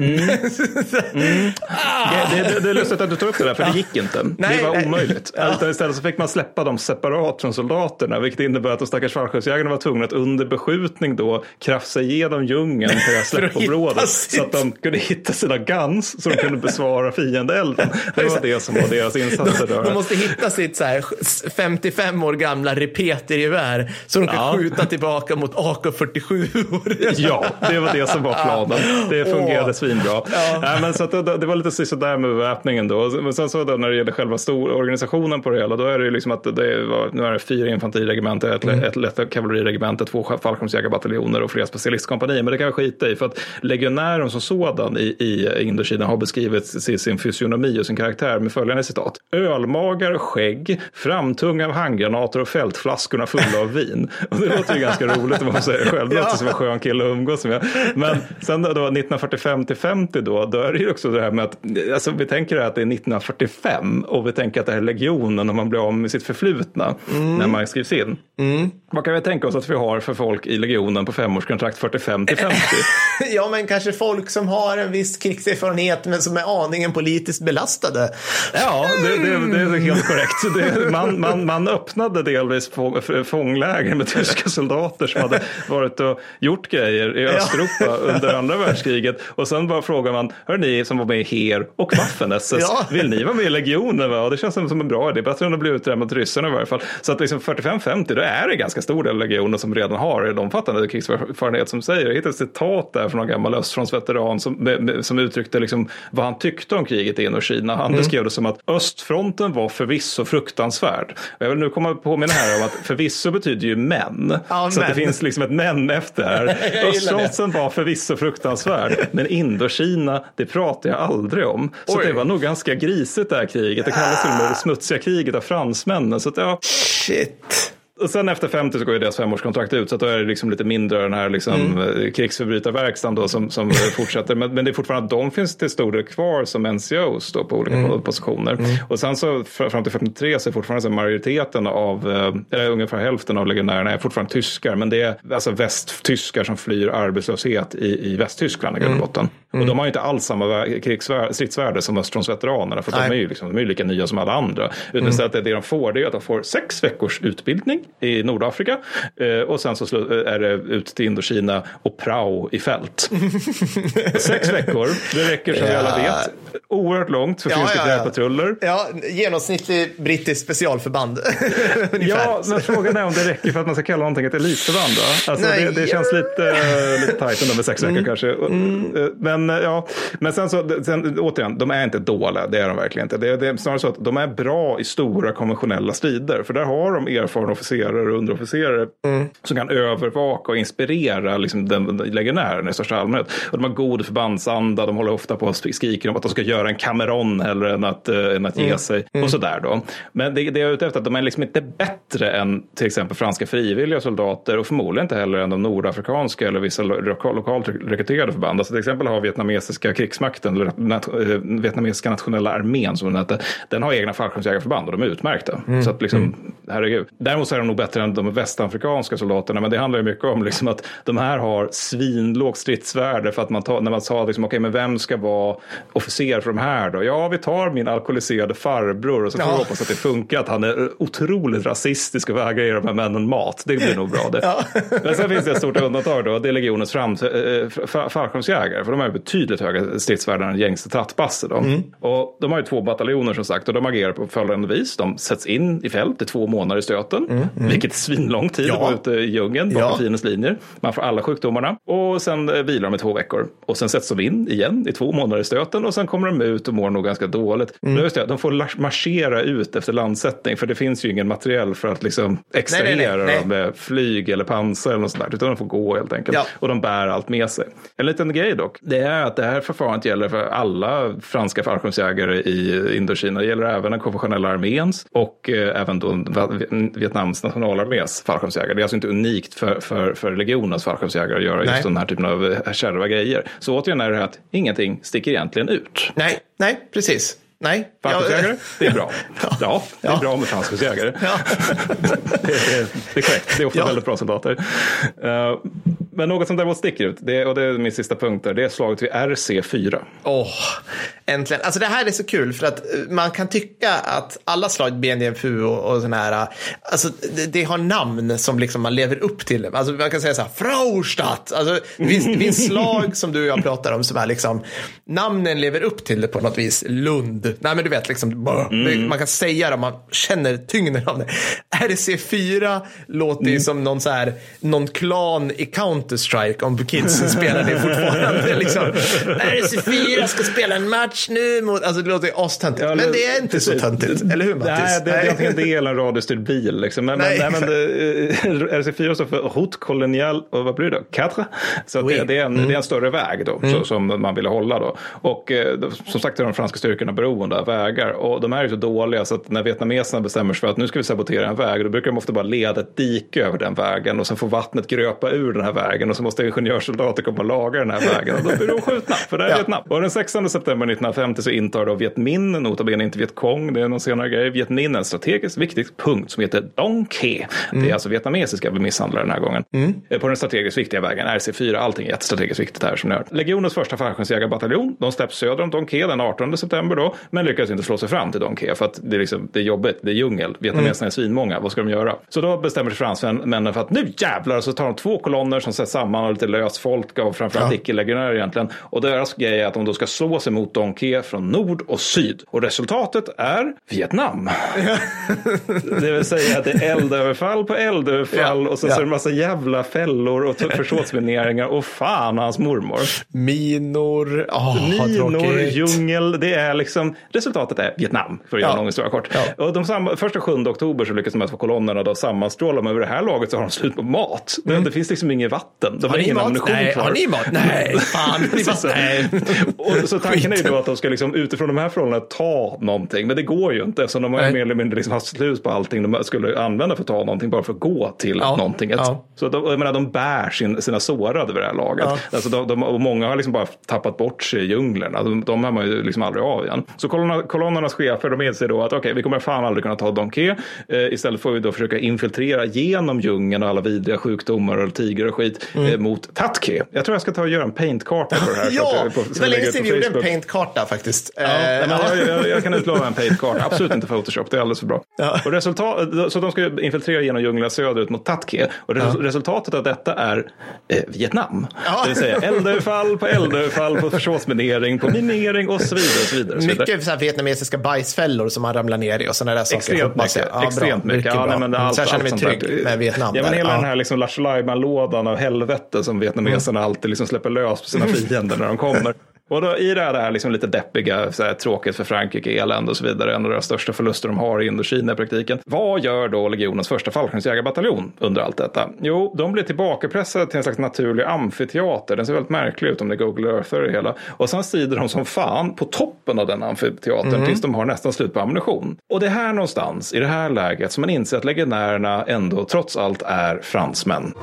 det, det, det är lustigt att du tar upp det där, för det gick inte. Nej, det var nej. omöjligt. Utan istället så fick man släppa dem separat från soldaterna, vilket innebär att de stackars fallskärmsjägarna var tvungna att under beskjutning då krafsa igenom djungeln till det här sitt- så att de kunde hitta sina guns så de kunde besvara fiendeelden. Det var, var det som var deras insatser. Då. De måste hitta sitt så här 55 år gamla repetergevär som de kan Ja. skjuta tillbaka mot AK47. Ja, det var det som var planen. Det fungerade Åh. svinbra. Nej, men så att det, det var lite sådär med beväpningen då. Men sen så då, när det gäller själva stor organisationen på det hela, då är det ju liksom att det var, nu är det fyra infanteriregementen, ett, Mm. ett lätt kavalleriregemente, två fallskärmsjägarbataljoner och flera specialistkompanier. Men det kan vi skita i, för att legionären som sådan i, i Indokina har beskrivit sin fysionomi och sin karaktär med följande citat. Ölmagar, skägg, framtung av handgranater och fältflaskorna fulla av vin. Och det låter ju ganska roligt om man säger det själv. Det låter som en skön kille att umgås med. Men sen då 1945 till 50 då, då är det ju också det här med att alltså, vi tänker att det är 1945 och vi tänker att det här är legionen och man blir av med sitt förflutna när man skrivs in. Vad kan vi tänka oss att vi har för folk i legionen på femårskontrakt 45 till 50? ja, men kanske folk som har en viss krigserfarenhet men som är aningen politiskt belastade. Ja, det, det, det är helt korrekt. Det, man, man, man öppnade delvis fångläger med tyska soldater som hade varit och gjort grejer i Östeuropa under andra världskriget. Och sen bara frågar man, hör ni som var med i HER och Waffen-SS, Ja. vill ni vara med i legionen? Va? Och det känns som, som en bra idé, bättre än att bli uträdd mot ryssarna i varje fall. Så att liksom 45-50, då är det ganska stor del av legionen som redan har en omfattande krigserfarenhet som säger, jag hittade ett citat där från en gammal östfrontsveteran som, som uttryckte liksom vad han tyckte om kriget i Indokina. Han beskrev det som att östfronten var förvisso fruktansvärd. Och jag vill nu komma och påminna här om att förvisso betyder ju män. Ja, så att det men. finns liksom ett men efter här. Östfronten var förvisso fruktansvärd, men Indokina, det pratar jag aldrig om. Så Oj. det var nog ganska grisigt det här kriget. Det kallas till och med det smutsiga kriget av fransmännen. Så att, ja, Shit. Och sen efter 50 så går ju deras femårskontrakt ut så att då är det liksom lite mindre den här liksom, Mm. eh, krigsförbrytarverkstan då som, som fortsätter. Men, men det är fortfarande att de finns till stor del kvar som NCOs då på olika Mm. positioner. Och sen så fr- fram till 53 så är fortfarande så majoriteten av, eh, eller ungefär hälften av legionärerna är fortfarande tyskar. Men det är alltså västtyskar som flyr arbetslöshet i, i Västtyskland i grund Mm. och botten. Och de har ju inte alls samma stridsvärde som östfrontsveteranerna för de är ju liksom, de är lika nya som alla andra. Utan istället är det de får det är att de får sex veckors utbildning i Nordafrika eh, och sen så slu- är det ut till Indokina och prao i fält. sex veckor, det räcker som vi alla Ja. vet. Oerhört långt för Ja, finska ja, ja. patruller. Ja, genomsnittlig brittisk specialförband. Ja, men frågan är om det räcker för att man ska kalla någonting ett elitförband. Va? Alltså, Nej, det, det ja. känns lite, uh, lite tajt ändå med sex veckor kanske. Eh, Men, eh, ja. men sen så, sen, återigen, de är inte dåliga, det är de verkligen inte. Det, det är snarare så att de är bra i stora konventionella strider. För där har de erfarna officerare och underofficerare som kan övervaka och inspirera liksom, den, den legionären i största allmänhet. Och de har god förbandsanda, de håller ofta på och skriker om att de ska göra en Cameron hellre än att, eh, än att ge sig. Och sådär då. Men det, det jag är ute efter är att de är liksom inte bättre än till exempel franska frivilliga soldater och förmodligen inte heller än de nordafrikanska eller vissa lo- lokal, lokalt rekryterade förband. Alltså till exempel har vietnamesiska krigsmakten, eller nat, eh, vietnamesiska nationella armén som den heter, den har egna fallskärmsjägarförband och de är utmärkta. Så att liksom, herregud. Däremot så är de nog bättre än de västafrikanska soldaterna, men det handlar ju mycket om liksom att de här har svinlågt stridsvärde för att man tar, när man sa liksom, okej, men vem ska vara officer för de här då? Ja, vi tar min alkoholiserade farbror och så får Ja. vi hoppas att det funkar, att han är otroligt rasistisk och vägrar ge de här männen mat. Det blir nog bra det. Ja. Men sen finns det ett stort undantag då, det är legionens fram, äh, fallskärmsjägare, för de har ju betydligt högre stridsvärden än gängse trattbasse. Då. Och de har ju två bataljoner som sagt och de agerar på följande vis. De sätts in i fält i två månader i stöten, vilket är svinlång tid Ja. att vara ute i djungeln bakom Ja. fiendens linjer. Man får alla sjukdomarna och sen eh, vilar de i två veckor. Och sen sätts de in igen i två månader i stöten och sen kommer de ut och mår nog ganska dåligt. Mm. Men just det, de får marschera ut efter landsättning för det finns ju ingen materiell för att liksom extrahera dem med flyg eller pansar eller något sånt där, utan de får gå helt enkelt. Ja. Och de bär allt med sig. En liten grej dock, det är att det här förfarandet gäller för alla franska fallskärmsjägare i Indokina. Det gäller även den konventionella arméns och eh, även då Vietnams nationalarmés fallskärmsjägare. Det är alltså inte unikt för, för, för legionens fallskärmsjägare att göra Nej. just den här typen av eh, kärva grejer. Så återigen är det här att ingenting sticker egentligen ut. Nej, nej, precis. Nej. Fallskärmsjägare, det är bra. Ja, det är Ja. bra med fallskärmsjägare. Ja. det, är, det är korrekt. Det är ofta Ja. väldigt bra soldater. Eh, Men något som däremot sticker ut, det, och det är min sista punkt där, det är slaget vid RC4. Åh, äntligen. Alltså det här är så kul för att eh, man kan tycka att alla slag BNDFU och, och sådana här, alltså det, det, har namn som liksom man lever upp till. Alltså man kan säga så här, Fraustadt. Alltså det finns, det finns slag som du och jag pratar om som är liksom, namnen lever upp till det på något vis. Lund, nej men du vet liksom, mm. man kan säga det, man känner tyngden av det. RC4 låter ju mm. som någon så här, någon klan i Counter-Strike om kids spelar det fortfarande. liksom, RC4 ska spela en match nu mot, alltså det låter ju astöntigt. Ja, men det är inte precis. så töntigt, eller hur Mattis? Nej, det, det är antingen det eller en radiostyrd bil. Liksom. Men, nej. men, nej, men det, eh, RC4 står för Route Colonial, och vad blir det då? Quatre? Så oui. det, det, är en, mm. det är en större väg då, mm. så, som man ville hålla då. Och eh, som sagt är de franska styrkorna beroende av vägar. Och de är ju så dåliga så att när vietnameserna bestämmer sig för att nu ska vi sabotera en väg, då brukar de ofta bara leda ett dike över den vägen och sen får vattnet gröpa ur den här vägen och så måste ingenjörssoldater komma och laga den här vägen och då blir de skjutna, för det är ja. Vietnam. Och den 16 september 1950 så intar då Viet Minh, notabene inte Viet Cong, det är någon senare grej, Viet Minh en strategiskt viktig punkt som heter Dong Ke. Mm. Det är mm. alltså vietnamesiska vi misshandlar den här gången. Mm. Eh, på den strategiskt viktiga vägen, RC4, allting är jättestrategiskt viktigt här som ni hör. Legionens första fallskärmsjägarbataljon, de släpps söder om Dong Ke den 18 september då, men lyckas inte slå sig fram till Dong Ke för att det är, liksom, det är jobbigt, det är djungel, vietnameserna är svinmånga, vad ska de göra? Så då bestämmer sig fransmännen för att nu jävlar så tar de två kolonner som sätts samman och lite löst folk och framförallt ja. icke-legionärer egentligen. Och deras grej är att de då ska slå sig mot Don Ke från nord och syd. Och resultatet är Vietnam. det vill säga att det är eldöverfall på eldöverfall ja. och så, ja. så är det en massa jävla fällor och försåtsmineringar och fan hans mormor. Minor, oh, Minor, djungel, det är liksom resultatet är Vietnam för att göra en lång historia kort. Och de samma, första 7 oktober så lyckas de här två kolonnerna då sammanstråla men över det här laget så har de slut på mat. Mm. Det finns liksom inget vatten. De har, har ingen ammunition kvar. Har ni mat? Nej, fan. Nej. och så tanken är ju då att de ska liksom utifrån de här förhållandena ta någonting. Men det går ju inte eftersom de har mer eller mindre liksom haft slut på allting de skulle använda för att ta någonting bara för att gå till ja. någonting. Ja. Så de, jag menar, de bär sin, sina sårade vid det här laget. Ja. Alltså de, de, och många har liksom bara tappat bort sig i djunglerna. De, de har man ju liksom aldrig av igen. Så kolonna, kolonnernas chefer de inser då att okej, okay, vi kommer fan aldrig kunna ta Don Ke. Eh, istället får vi då försöka infiltrera genom djungeln och alla vidriga sjukdomar och tigrar och skit mm. eh, mot Tatke. Jag tror jag ska ta och göra en paintkarta på det här. ja, på, det var länge sedan vi gjorde en paintkarta faktiskt. Ja, uh, jag, jag, jag, kan utlova en paintkarta, absolut inte Photoshop, det är alldeles för bra. Ja. Och resultat, så de ska infiltrera genom djungeln söderut mot Tatke. Och res, resultatet av detta är eh, Vietnam. Det vill säga eldöverfall på eldöverfall på försvarsminering, på minering och så vidare. Och så vidare, och så vidare. Mycket så här vietnamesiska bajsfällor som man ramlar ner i och sådana där saker. Extremt mycket. Ja, extremt mycket. mycket ja, nej, men allt, så jag känner mig trygg med Vietnam. Ja, men hela den här liksom Lattjo lådan av helvete som vietnameserna mm. alltid liksom släpper lös på sina fiender när de kommer. Och då, i det här, liksom lite deppiga, så här, tråkigt för Frankrike, elände och så vidare, en av deras största förluster de har i Indokina i praktiken. Vad gör då legionens första fallskärmsjägarbataljon under allt detta? Jo, de blir tillbakapressade till en slags naturlig amfiteater. Den ser väldigt märklig ut om det Google Earthar det hela. Och sen strider de som fan på toppen av den amfiteatern mm. tills de har nästan slut på ammunition. Och det är här någonstans, i det här läget, som man inser att legionärerna ändå trots allt är fransmän.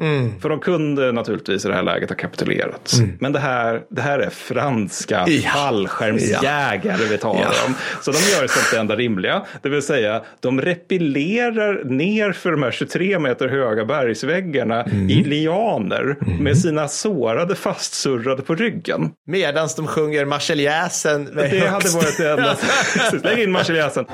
Mm. För de kunde naturligtvis i det här läget ha kapitulerat. Mm. Men det här, det här är franska ja. fallskärmsjägare ja. vi talar ja. om. Så de gör istället det enda rimliga. Det vill säga, de repillerar ner för de här 23 meter höga bergsväggarna mm. i lianer mm. med sina sårade fastsurrade på ryggen. Medan de sjunger marseljäsen. Det högst. hade varit det enda. Lägg in marseljäsen.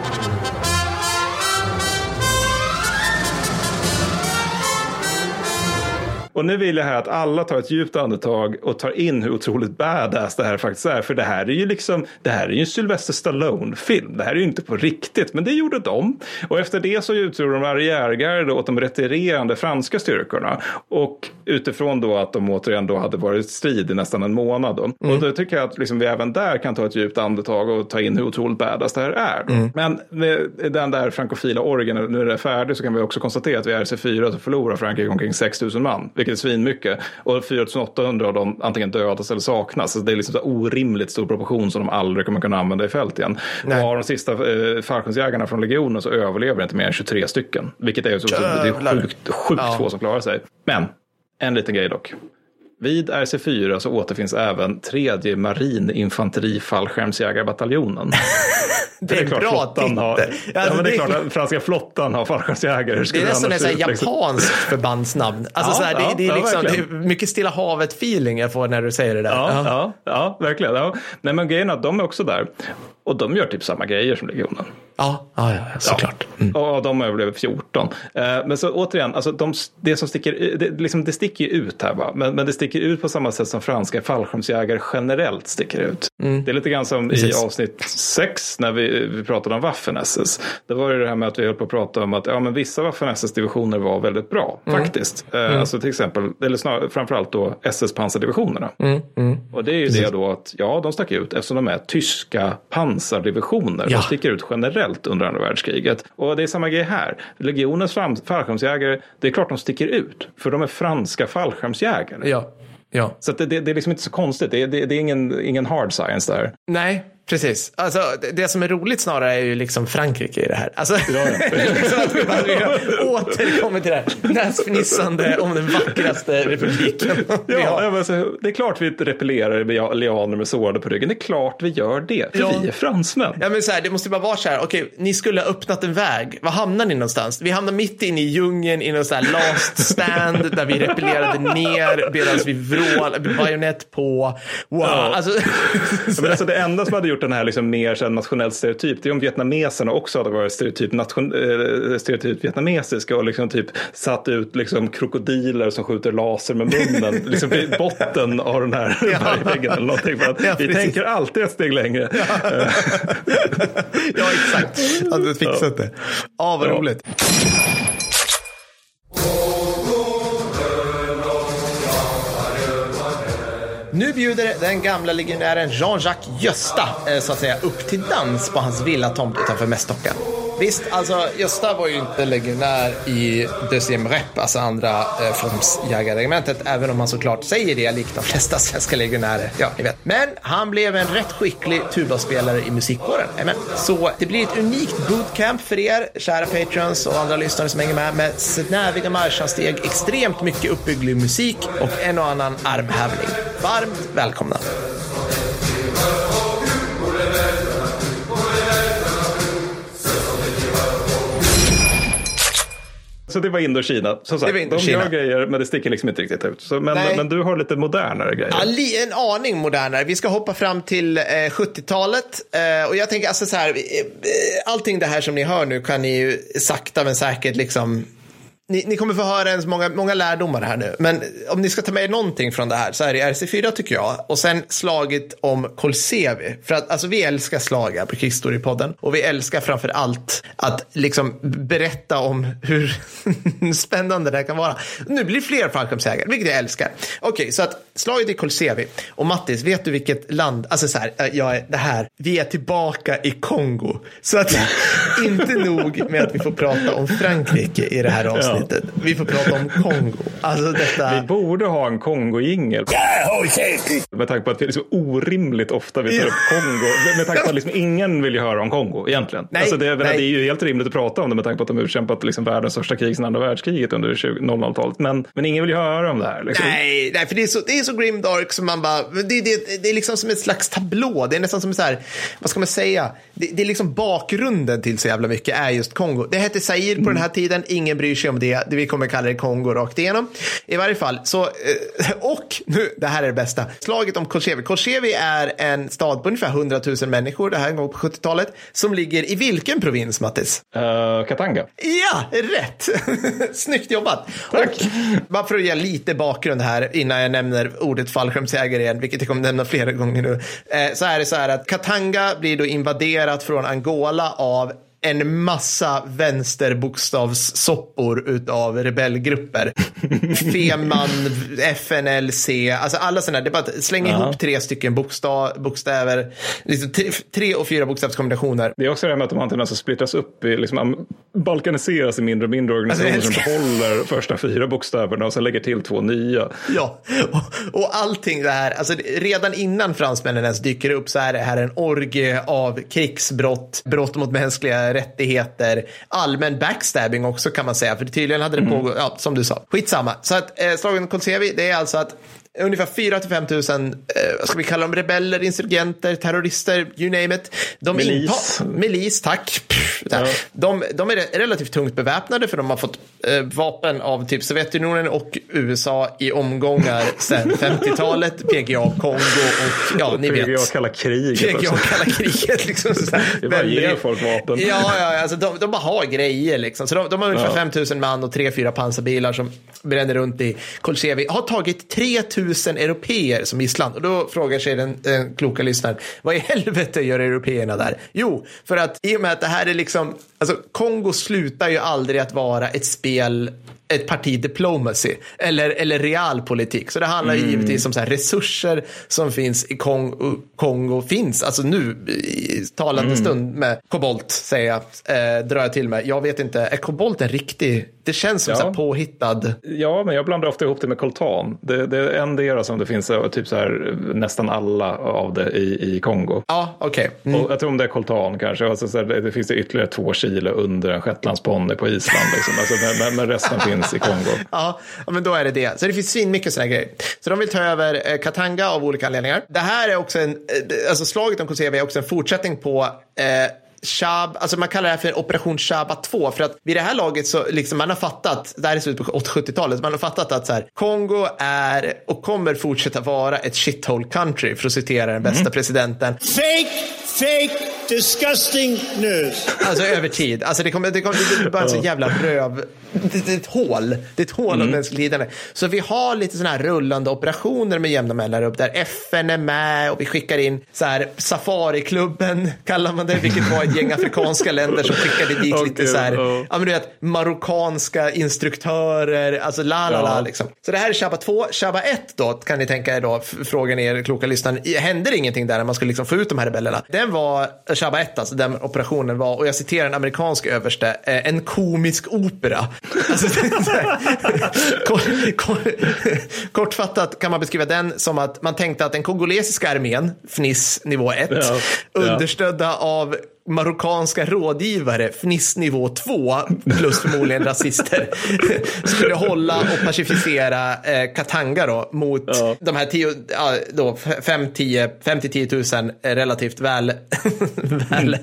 Och nu vill jag här att alla tar ett djupt andetag och tar in hur otroligt badass det här faktiskt är. För det här är ju liksom, det här är ju en Sylvester Stallone-film. Det här är ju inte på riktigt, men det gjorde de. Och efter det så utgjorde de arriärgarde åt de retirerande franska styrkorna. Och utifrån då att de återigen då hade varit i strid i nästan en månad. Då. Mm. Och då tycker jag att liksom vi även där kan ta ett djupt andetag och ta in hur otroligt badass det här är. Mm. Men med den där frankofila orgen, nu är det färdigt, så kan vi också konstatera att vid RC4 så förlorar Frankrike omkring 6 000 man vilket är svinmycket. Och 4800 av dem antingen dödas eller saknas. Så det är liksom så orimligt stor proportion som de aldrig kommer kunna använda i fält igen. Nej. Och av de sista eh, fallskärmsjägarna från legionen så överlever inte mer än 23 stycken. Vilket är, så, så, det är sjukt, sjukt ja. få som klarar sig. Men en liten grej dock. Vid RC4 så återfinns även tredje marininfanterifallskärmsjägarbataljonen. Det är, klart bra titel. har, ja, Alltså, men det är det- klart att franska flottan har fallskärmsjägare. Det är nästan ett liksom? japanskt förbandsnamn. Alltså Ja, så här, det, ja, det, är ja, liksom, det är mycket Stilla havet-feeling jag får när du säger det där. Ja, Ja. ja, ja, verkligen. Ja. Nej, men grejen är att de är också där. Och de gör typ samma grejer som legionen. Ja, ja, ja, ja, såklart. Mm. Och de överlever 14. Eh, men så återigen, alltså de, det som sticker, det, liksom, det sticker ju ut här va. Men, men det sticker ut på samma sätt som franska fallskärmsjägare generellt sticker ut. Det är lite grann som Mm. Precis. i avsnitt 6 när vi, vi pratade om Waffen-SS. Det var ju det här med att vi höll på att prata om att ja, men vissa Waffen-SS-divisioner var väldigt bra Mm. faktiskt. Eh, Alltså till exempel, eller snarare, framförallt då SS-pansardivisionerna. Mm, Och det är ju det då att ja, de stack ut eftersom de är tyska pansardivisioner. Ja. De sticker ut generellt under andra världskriget. Och det är samma grej här. Legionens fallskärmsjägare, det är klart de sticker ut. För de är franska fallskärmsjägare. Ja, ja. Så det, det, det är liksom inte så konstigt. Det, är- det, det är ingen, ingen hard science där. Nej, precis. Alltså, det, som är roligt snarare är ju liksom Frankrike i det här. Alltså, ja. liksom att vi bara vi har återkommit till det här näsfnissande om den vackraste republiken vi Ja, har. bara säger, det är klart vi repellerar med lianer med sårade på ryggen. Det är klart vi gör det. För Ja. vi är fransmän. Ja, men så här, det måste bara vara så här, okej, ni skulle ha öppnat en väg. Var hamnar ni någonstans? Vi hamnar mitt inne i djungeln i någon så här last stand där vi repellerade ner medan vi vrålade, bajonett på. Wow, Ja. alltså. Ja, Men alltså det enda som hade gjort den här liksom mer så här nationellt stereotyp, det är om vietnameserna också hade varit stereotyp, nation, eh, stereotyp vietnamesiska och liksom typ satt ut liksom krokodiler som skjuter laser med munnen liksom vid botten av den här bergväggen eller någonting. För att Ja, vi tänker alltid ett steg längre. ja, exakt. Hade fixat det? Ja, vad Ja. roligt. Nu bjuder den gamla legionären Jean-Jacques Gösta eh, så att säga upp till dans på hans villatomt utanför Mästocka. Visst, alltså Gösta var ju inte legionär i Deuxième Rep, alltså andra eh, formsjägarregementet, även om han såklart säger det likt de flesta svenska legionärer. Ja, ni vet. Men han blev en rätt skicklig tubaspelare i musikkåren. Amen. Så det blir ett unikt bootcamp för er, kära patrons och andra lyssnare som hänger med, med snäviga marschansteg, extremt mycket uppbygglig musik och en och annan armhävning. Varmt välkomna. Så det var Indokina. Som sagt, Det var de Indokina. gör grejer men det sticker liksom inte riktigt ut. Så, men, men du har lite modernare grejer. Ja, en aning modernare. Vi ska hoppa fram till eh, 70-talet. Eh, och jag tänker, alltså så här, eh, eh, allting det här som ni hör nu kan ni ju sakta men säkert liksom ni, ni kommer få höra ens många, många lärdomar här nu. Men om ni ska ta med er någonting från det här så är det RC4 tycker jag. Och sen slaget om Kolsevi. För att alltså, vi älskar slag här på Krigsstorypodden. Och vi älskar framför allt att liksom berätta om hur spännande det här kan vara. Nu blir det fler fallskärmsjägare, vilket jag älskar. Okej, så att slaget i Kolsevi. Och Mattis, vet du vilket land? Alltså så här, äh, jag är, det här. Vi är tillbaka i Kongo. Så att inte nog med att vi får prata om Frankrike i det här avsnittet. Vi får prata om Kongo. Alltså detta. Vi borde ha en Kongo-jingel. Med tanke på att vi är så orimligt ofta vi tar upp Kongo. Med tanke på att liksom ingen vill ju höra om Kongo egentligen. Nej, alltså det, nej. det är ju helt rimligt att prata om det med tanke på att de utkämpat liksom världens största krig sedan andra världskriget under 20 00-talet. Men, men ingen vill ju höra om det här. Liksom. Nej, nej, för det är så, det är så grimdark som man bara, det, det, det är liksom som ett slags tablå. Det är nästan som så här, vad ska man säga? Det, det är liksom bakgrunden till så jävla mycket är just Kongo. Det hette Zaire på den här tiden, ingen bryr sig om det. Det Vi kommer kalla det Kongo rakt igenom. I varje fall, så, eh, och nu, det här är det bästa. Slaget om Kolchevi. Kolchevi är en stad på ungefär 100 000 människor, det här en gång på 70-talet, som ligger i vilken provins, Mattis? Uh, Katanga. Ja, rätt! Snyggt jobbat. Och bara för att ge lite bakgrund här innan jag nämner ordet fallskärmsjägare igen, vilket jag kommer nämna flera gånger nu, eh, så är det så här att Katanga blir då invaderat från Angola av en massa vänsterbokstavssoppor utav rebellgrupper. Feman, FNLC, alltså alla sådana. Det är bara att slänga Ja. ihop tre stycken bokstav, bokstäver, liksom tre, tre och fyra bokstavskombinationer. Det är också det här med att de har en tendens att splittras upp, i, liksom, balkaniseras i mindre och mindre organisationer Alltså, som behåller första fyra bokstäverna och sen lägger till två nya. Ja, och, och allting det här, alltså redan innan fransmännen ens dyker upp så är det här en orgie av krigsbrott, brott mot mänskliga rättigheter, allmän backstabbing också kan man säga, för tydligen hade det pågått, ja, som du sa, skitsamma. Så att eh, slagen Kolsevi, det är alltså att ungefär 4 till 5 tusen, eh, vad ska vi kalla dem, rebeller, insurgenter, terrorister, you name it. De Milis. inta- Milis, tack. Pff, där. De, de är re- relativt tungt beväpnade för de har fått eh, vapen av typ Sovjetunionen och USA i omgångar sedan 50-talet, PGA Kongo och ja, ni vet. PGA kalla kriget. PGA Alltså. kalla kriget. Liksom, så här, Det är bara att ge väldigt- folk vapen. Ja, ja alltså de, de bara har grejer. Liksom. Så de, de har ungefär Ja. 5 000 man och 3-4 pansarbilar som bränner runt i Kolchevi. Har tagit 3 000 europeer som gisslan. Och då frågar sig den, den kloka lyssnaren, vad i helvete gör européerna där? Jo, för att i och med att det här är liksom, alltså Kongo slutar ju aldrig att vara ett spel ett parti diplomacy eller, eller realpolitik. Så det handlar Mm. ju givetvis om så här resurser som finns i Kongo, Kongo finns. Alltså nu i talande Mm. stund med kobolt säger jag, eh, drar jag till med. Jag vet inte, är kobolt en riktig, det känns som Ja. så påhittad. Ja, men jag blandar ofta ihop det med koltan. Det, det är endera som det finns eh, typ så här, nästan alla av det i, i Kongo. Ja, okej. Mm. Och jag tror om det är koltan kanske. Alltså, så här, det, finns det ytterligare två kilo under en shetlandsponny på Island. Liksom. Alltså, men, men, resten finns i Kongo. Ja, men då är det det. Så det finns svinmycket sådana grejer. Så de vill ta över eh, Katanga av olika anledningar. Det här är också en, eh, alltså slaget om Kosevi är också en fortsättning på eh, Shab, alltså man kallar det här för Operation Shaba 2 för att vid det här laget så liksom man har fattat, det här är slutet på 70-talet, man har fattat att så här, Kongo är och kommer fortsätta vara ett shithole country för att citera den bästa presidenten. Fake, fake, disgusting news. Alltså över tid. Alltså det, kommer, det, kommer, det bara en sån jävla röv. Det, det är ett hål. Det är ett hål av mänskligt lidande. Så vi har lite sådana här rullande operationer med jämna mellanrum där FN är med och vi skickar in så här Safariklubben kallar man det, vilket var ett gäng afrikanska länder som skickade dit lite Okej, så här, ja. ja men du vet, marockanska instruktörer, alltså la la la liksom. Så det här är Shabba 2. Shabba 1 då, kan ni tänka er då, frågan er kloka lyssnaren, i- händer ingenting där när man skulle liksom få ut de här rebellerna? Den var, Shabba 1 alltså, den operationen var, och jag citerar en amerikansk överste, eh, en komisk opera. Alltså, kort, kort, kortfattat kan man beskriva den som att man tänkte att den kongolesiska armén, FNIS nivå 1, Ja, ja. understödda av marockanska rådgivare, FNIS nivå 2, plus förmodligen rasister, skulle hålla och pacificera eh, Katanga då, mot Ja. de här 10, ja, då, 5-10 5-10 000 relativt väl, väl,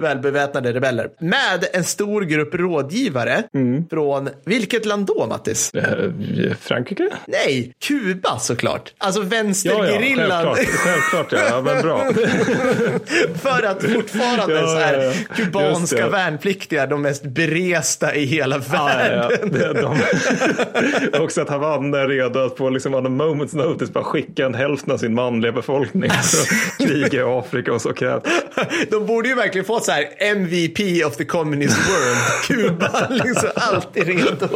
välbeväpnade rebeller. Med en stor grupp rådgivare från, vilket land då Mattis? Eh, Frankrike? Nej, Kuba såklart. Alltså Ja, ja, vänstergerillan. självklart. självklart ja. ja, men bra. För att fortfarande Ja, så här, ja, ja. Kubanska värnpliktiga, de mest beresta i hela Ja, ja, världen. är de. Också att Havanna är redo att på liksom on a moment's notice bara skicka en hälften av sin manliga befolkning för att kriga i Afrika och så krävs. De borde ju verkligen få så här MVP of the communist world. Kuba, liksom alltid redo.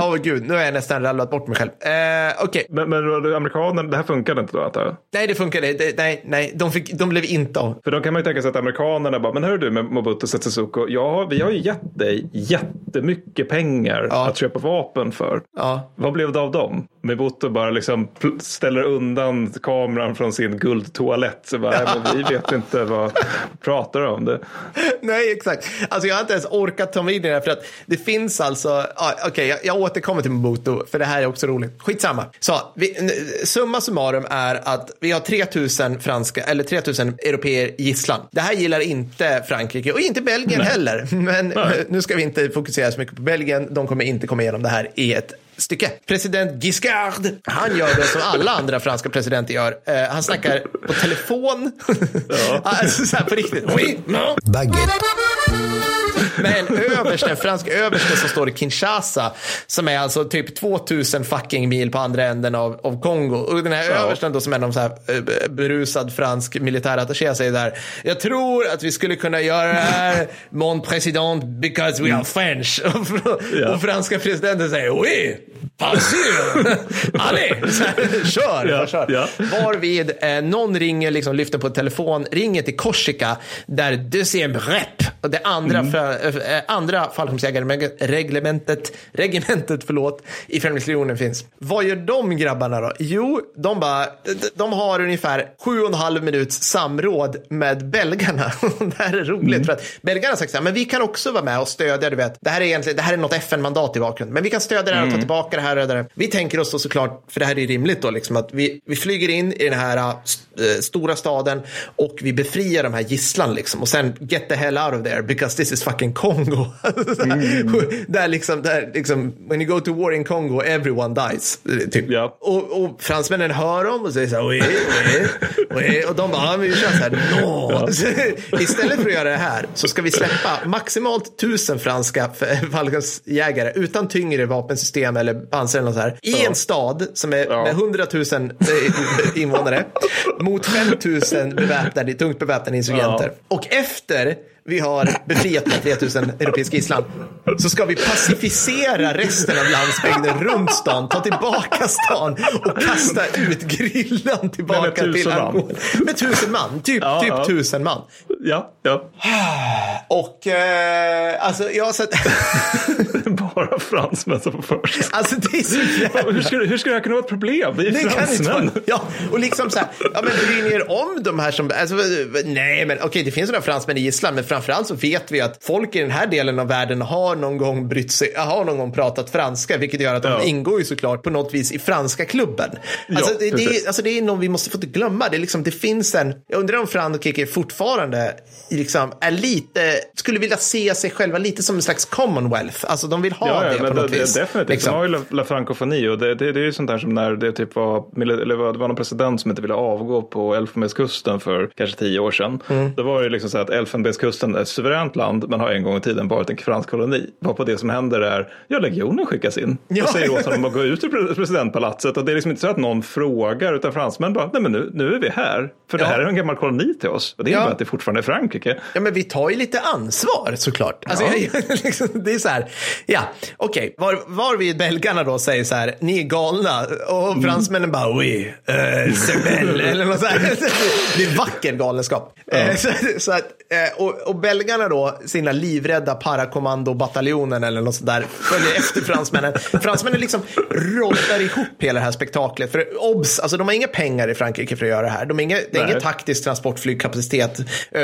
Åh gud, nu har jag nästan rallat bort mig själv. Eh, Okej, Men, men amerikanerna, det här funkade inte då antar jag? nej det funkade det, nej, nej, de, fick, de blev inte av. För då kan man ju tänka sig att amerikanerna bara, men hör du med Mobutu Sese Seko, ja, vi har ju gett dig jättemycket pengar Ja. att köpa vapen för. Ja. Vad blev det av dem? Mobutu bara liksom ställer undan kameran från sin guldtoalett. Så bara, "Nej, men vi vet inte vad pratar om det. Nej, exakt. Alltså jag har inte ens orkat ta mig in i det här för att det finns alltså, ja, okej, jag, jag återkommer till Mobutu för det här är också roligt. Skitsamma. Så, vi, summa summarum är att vi har 3000 franska, eller 3000 europeer gisslan. Det här gillar inte Frankrike och inte Belgien heller. Men Nej. nu ska vi inte fokusera så mycket på Belgien. De kommer inte komma igenom det här i ett stycke. President Giscard, han gör det som alla andra franska presidenter gör. Eh, han snackar på telefon. alltså så här på riktigt. Oui, non. Med en överste, en fransk överste som står i Kinshasa, som är alltså typ 2000 fucking mil på andra änden av, av Kongo. Och den här Ja. översten då som är någon så här eh, berusad fransk militärattaché säger där, jag tror att vi skulle kunna göra det här, mon président, because we are French. Och, fr- Ja. och franska presidenten säger, oui, pas sûr. Allez, så här, kör, Ja, kör. ja. Varvid eh, någon ringer, liksom lyfter på telefon, ringer till Korsika där deuxième rep, och det andra, Mm. för, eh, andra fallskärmsjägarreglementet, regementet förlåt, i Främlingslegionen finns. Vad gör de grabbarna då? Jo, de bara, de, de har ungefär sju och en halv minuts samråd med belgarna. det här är roligt Mm. för att belgarna har sagt så här, men vi kan också vara med och stödja, du vet, det här är egentligen, det här är något FN-mandat i bakgrunden, men vi kan stödja det här och ta tillbaka det härrödare. Vi tänker oss då såklart, för det här är rimligt då, liksom, att vi, vi flyger in i den här äh, stora staden och vi befriar de här gisslan liksom. Och sen get the hell out of there because this is fucking Congo. mm. där liksom, där liksom, when you go to war in Congo everyone dies. Typ. Ja. Och, och fransmännen hör dem och säger så här, oui, oui, oui. och de bara, ja, vi kör så här, no. Ja. Istället för att göra det här så ska vi släppa maximalt tusen franska fallskärmsjägare utan tyngre vapensystem eller pansar eller något så här. I en stad som är med 100 000 eh, invånare mot 5 000 beväpnade, tungt beväpnade insurgenter. Och efter vi har befriat med 3000 europeiska gisslan så ska vi pacificera resten av landsbygden runt stan, ta tillbaka stan och kasta ut grillan tillbaka till Angola. Med tusen man, typ, ja, typ ja. tusen man. Ja, ja. Och eh, alltså jag har sett... Bara fransmän som först. Alltså det är så jävla... hur, ska, hur ska det här kunna vara ett problem? Det är det fransmän. Ja, och liksom så här, ja men bryr ni er om de här som, alltså, nej men okej okay, det finns några fransmän i gisslan men framförallt så vet vi att folk i den här delen av världen har någon gång brytt sig, har någon gång pratat franska, vilket gör att de ingår ju såklart på något vis i franska klubben. Alltså, ja, det, det, alltså det är något vi måste få inte glömma. Det, är liksom, det finns en, jag undrar om Frankrike fortfarande liksom, är lite, skulle vilja se sig själva lite som en slags commonwealth. Alltså de vill ha ja, det på något det, vis. Definitivt, liksom. de har ju la, francofoni och det, det, det är ju sånt där som när det typ var, eller det var någon president som inte ville avgå på Elfenbenskusten för kanske tio år sedan. Mm. Då var det liksom så att Elfenbenskusten är suveränt land men har en gång i tiden varit en fransk koloni. Varpå det som händer är, ja legionen skickas in ja. och säger åt honom att gå ut ur presidentpalatset och det är liksom inte så att någon frågar utan fransmän bara, nej men nu, nu är vi här. För ja. det här är en gammal koloni till oss. Och det innebär ja. att det fortfarande är Frankrike. Ja men vi tar ju lite ansvar såklart. Alltså, ja. liksom, det är så här, ja okej, okay. var, var vi belgarna då säger så här, ni är galna och mm. fransmännen bara, oui, uh, eller något så här. det är vacker galenskap. Uh, så, så att, uh, och, och belgarna då, sina livrädda parakommandobataljonen eller något sånt där, följer efter fransmännen. Fransmännen liksom rollar ihop hela det här spektaklet. För obs, alltså de har inga pengar i Frankrike för att göra det här. De har inga, det är ingen taktisk transportflygkapacitet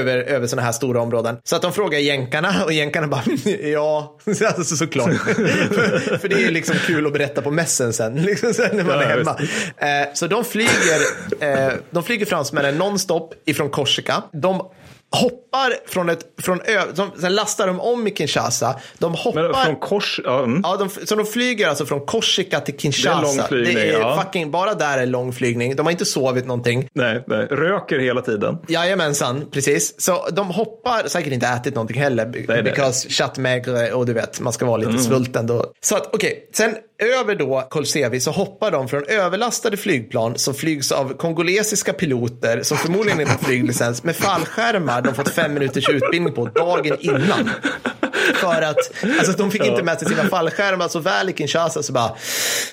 över, över sådana här stora områden. Så att de frågar jänkarna och jänkarna bara, ja, alltså, såklart. för, för det är ju liksom kul att berätta på mässen sen, liksom sen när man är hemma. Eh, så de flyger, eh, de flyger fransmännen nonstop ifrån Korsika. De hoppar från ett, från ö, de, sen lastar de om i Kinshasa. De hoppar. Men från Kors, ja, mm. ja de, så de flyger alltså från Korsika till Kinshasa. Det är lång flygning, det är ja. fucking, bara där är lång flygning. De har inte sovit någonting. Nej, nej. röker hela tiden. Jajamensan, precis. Så de hoppar, säkert inte ätit någonting heller. Nej, because chat maigre och du vet, man ska vara lite mm. svulten då. Så att okej, okay. sen över då Kolsevi så hoppar de från överlastade flygplan som flygs av kongolesiska piloter som förmodligen inte har flyglicens med fallskärmar de fått fem minuters utbildning på dagen innan. För att alltså, de fick inte med sig sina fallskärmar så väl i Kinshasa så bara eh,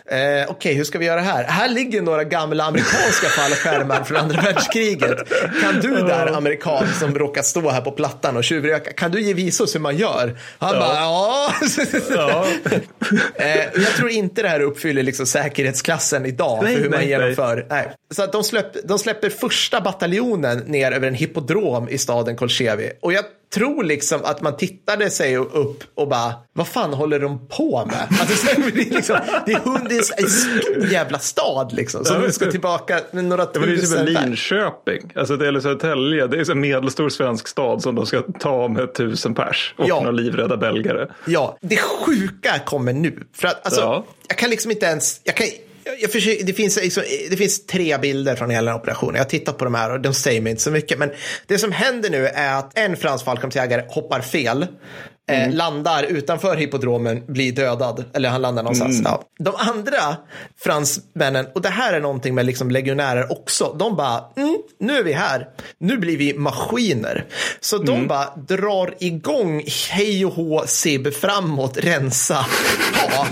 okej okay, hur ska vi göra här? Här ligger några gamla amerikanska fallskärmar från andra världskriget. Kan du där amerikan som råkar stå här på plattan och tjuvröka kan du ge visa oss hur man gör? Han ja. bara ja. ja. eh, jag tror inte det här uppfyller liksom säkerhetsklassen idag nej, för hur nej, man genomför. Nej. nej. Så att de, släpp, de släpper första bataljonen ner över en hippodrom i staden Kolchevi. Och jag tror liksom att man tittade sig upp och bara, vad fan håller de på med? Alltså, det, är liksom, det, är hund, det är en stor jävla stad liksom. Så ja, ska tillbaka med några tusen. Det är typ Linköping, alltså det är Södertälje. Det är en medelstor svensk stad som de ska ta med tusen pers och ja. några livrädda belgare. Ja, det sjuka kommer nu. För att alltså, ja. jag kan liksom inte ens, jag kan, jag försöker, det, finns, liksom, det finns tre bilder från hela operationen. Jag har tittat på de här och de säger mig inte så mycket. Men det som händer nu är att en fransk fallskärmsjägare hoppar fel. Eh, mm. Eh, landar utanför hippodromen, blir dödad. Eller han landar någonstans. Mm. Ja. De andra fransmännen, och det här är någonting med liksom legionärer också. De bara, mm, nu är vi här. Nu blir vi maskiner. Så de mm. bara drar igång hej och hå, sib framåt, rensa, ha.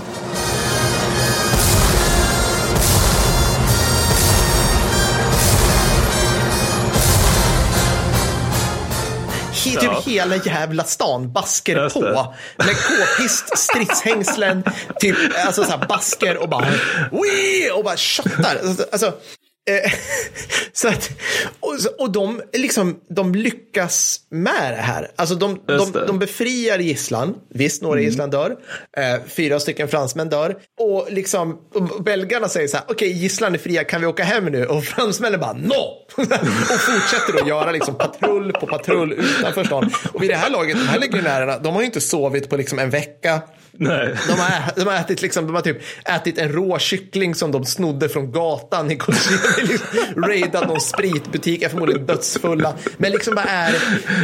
Typ ja. hela jävla stan basker på. Med k-pist, stridshängslen, typ alltså så här basker och bara Wii! och bara shottar. Alltså, Eh, så att, och, och de, liksom, de lyckas med det här. Alltså de, de, de befriar gisslan. Visst, några mm. gisslan dör. Eh, fyra stycken fransmän dör. Och, liksom, och belgarna säger så här, okej, okay, gisslan är fria, kan vi åka hem nu? Och fransmännen bara, no! och fortsätter att göra liksom patrull på patrull utanför stan. Och vid det här laget, de här legionärerna, de har ju inte sovit på liksom en vecka. Nej. De, har, de har ätit liksom, de har typ ätit en rå kyckling som de snodde från gatan i Colosseum. liksom, raidat någon spritbutik, är förmodligen dödsfulla. Men liksom bara är,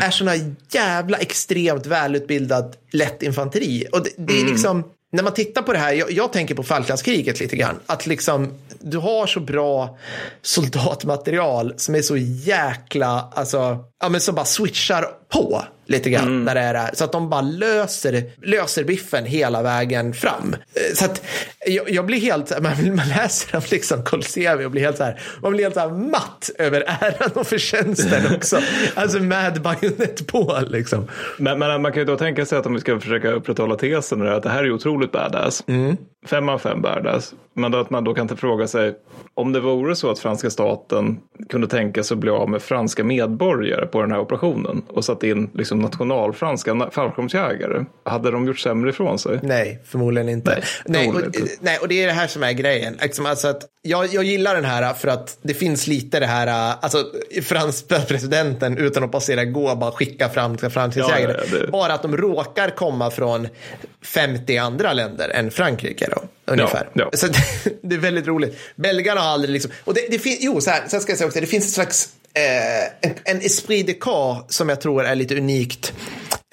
är såna jävla extremt välutbildad lätt infanteri. Och det, det är mm. liksom, när man tittar på det här, jag, jag tänker på Falklandskriget lite grann. Att liksom, du har så bra soldatmaterial som är så jäkla, alltså, ja men som bara switchar på lite grann mm. när det är det. Så att de bara löser, löser biffen hela vägen fram. Eh, så att jag, jag blir helt, man, man läser om liksom Colosseum och blir helt så här, man blir helt så här matt över äran och förtjänsten också. alltså med bajonett på liksom. Men, men, man kan ju då tänka sig att om vi ska försöka upprätthålla tesen att det här är otroligt badass. Mm. Fem av fem badass. Men att man då kan fråga sig om det vore så att franska staten kunde tänka sig att bli av med franska medborgare på den här operationen och satt in liksom nationalfranska fallskärmsjägare, hade de gjort sämre ifrån sig? Nej, förmodligen inte. Nej, nej, och, nej och, det är det här som är grejen. Liksom, alltså att jag, jag gillar den här för att det finns lite det här, alltså franska presidenten utan att passera gå bara skicka fram framtidsjägare. Ja, ja. Bara att de råkar komma från 50 andra länder än Frankrike då, ungefär. Ja, Så det är väldigt roligt. Belgarna har aldrig liksom, och det, det finns, jo, så här, sen ska jag säga också, det finns ett slags en, en esprit de corps som jag tror är lite unikt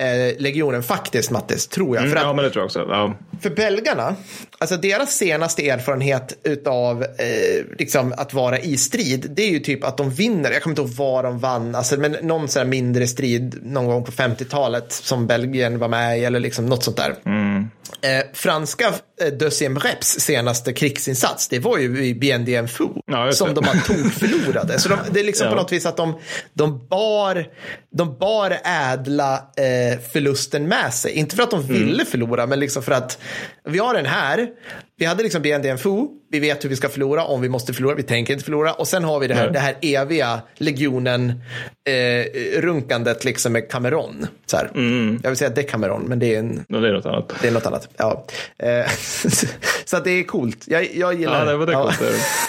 eh, legionen faktiskt, Mattis, tror jag. Mm, för att, ja, men det tror jag också. Ja. För belgarna, alltså deras senaste erfarenhet av eh, liksom att vara i strid, det är ju typ att de vinner. Jag kommer inte ihåg vad de vann, alltså, men någon sån mindre strid någon gång på 50-talet som Belgien var med i eller liksom något sånt där. Mm. Eh, franska eh, Deuxième Reps senaste krigsinsats, det var ju i BNDM Fou ja, som de har tokförlorade. Så de, det är liksom ja. på något vis att de, de, bar, de bar ädla eh, förlusten med sig. Inte för att de mm. ville förlora, men liksom för att vi har den här, vi hade liksom BNDM Fou, vi vet hur vi ska förlora om vi måste förlora, vi tänker inte förlora. Och sen har vi det här, det här eviga legionen eh, liksom med Cameron. Så mm. Jag vill säga Decameron, men det är, en, no, det är något annat. Det är något annat, ja. Eh, så det är coolt. Jag, jag gillar ja, det. Var det ja. coolt.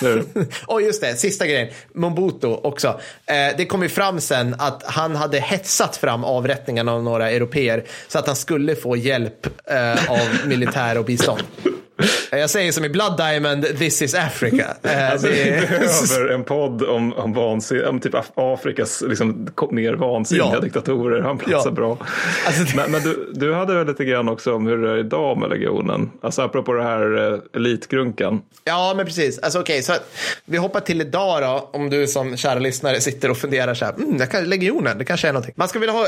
Det, det. och just det, sista grejen, Mobutu också. Eh, det kom ju fram sen att han hade hetsat fram avrättningarna av några europeer så att han skulle få hjälp eh, av militär och bistånd. Jag säger som i Blood Diamond, this is Africa. Eh, alltså, vi behöver en podd om, om, vansin, om typ Afrikas liksom, mer vansinniga ja. diktatorer. Han platsar ja. bra. Alltså, men, men du, du hade väl lite grann också om hur det är idag med legionen? Alltså apropå det här uh, elitgrunkan. Ja, men precis. Alltså, okay, så vi hoppar till idag då, om du som kära lyssnare sitter och funderar så här, mm, kan, legionen, det kanske är någonting. Man ska vilja ha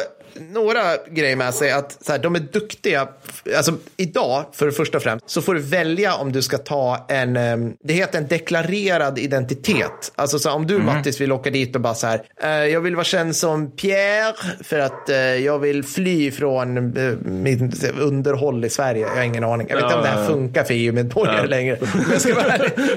några grejer med sig, att så här, de är duktiga. Alltså idag, för det första och främst, så får du välja om du ska ta en, ehm, det heter en deklarerad identitet. Alltså så om du mm. Mattis vill åka dit och bara så här, eh, jag vill vara känd som Pierre för att eh, jag vill fly från eh, mitt underhåll i Sverige. Jag har ingen aning. Jag vet inte ja, om det här funkar för EU-medborgare ja. längre.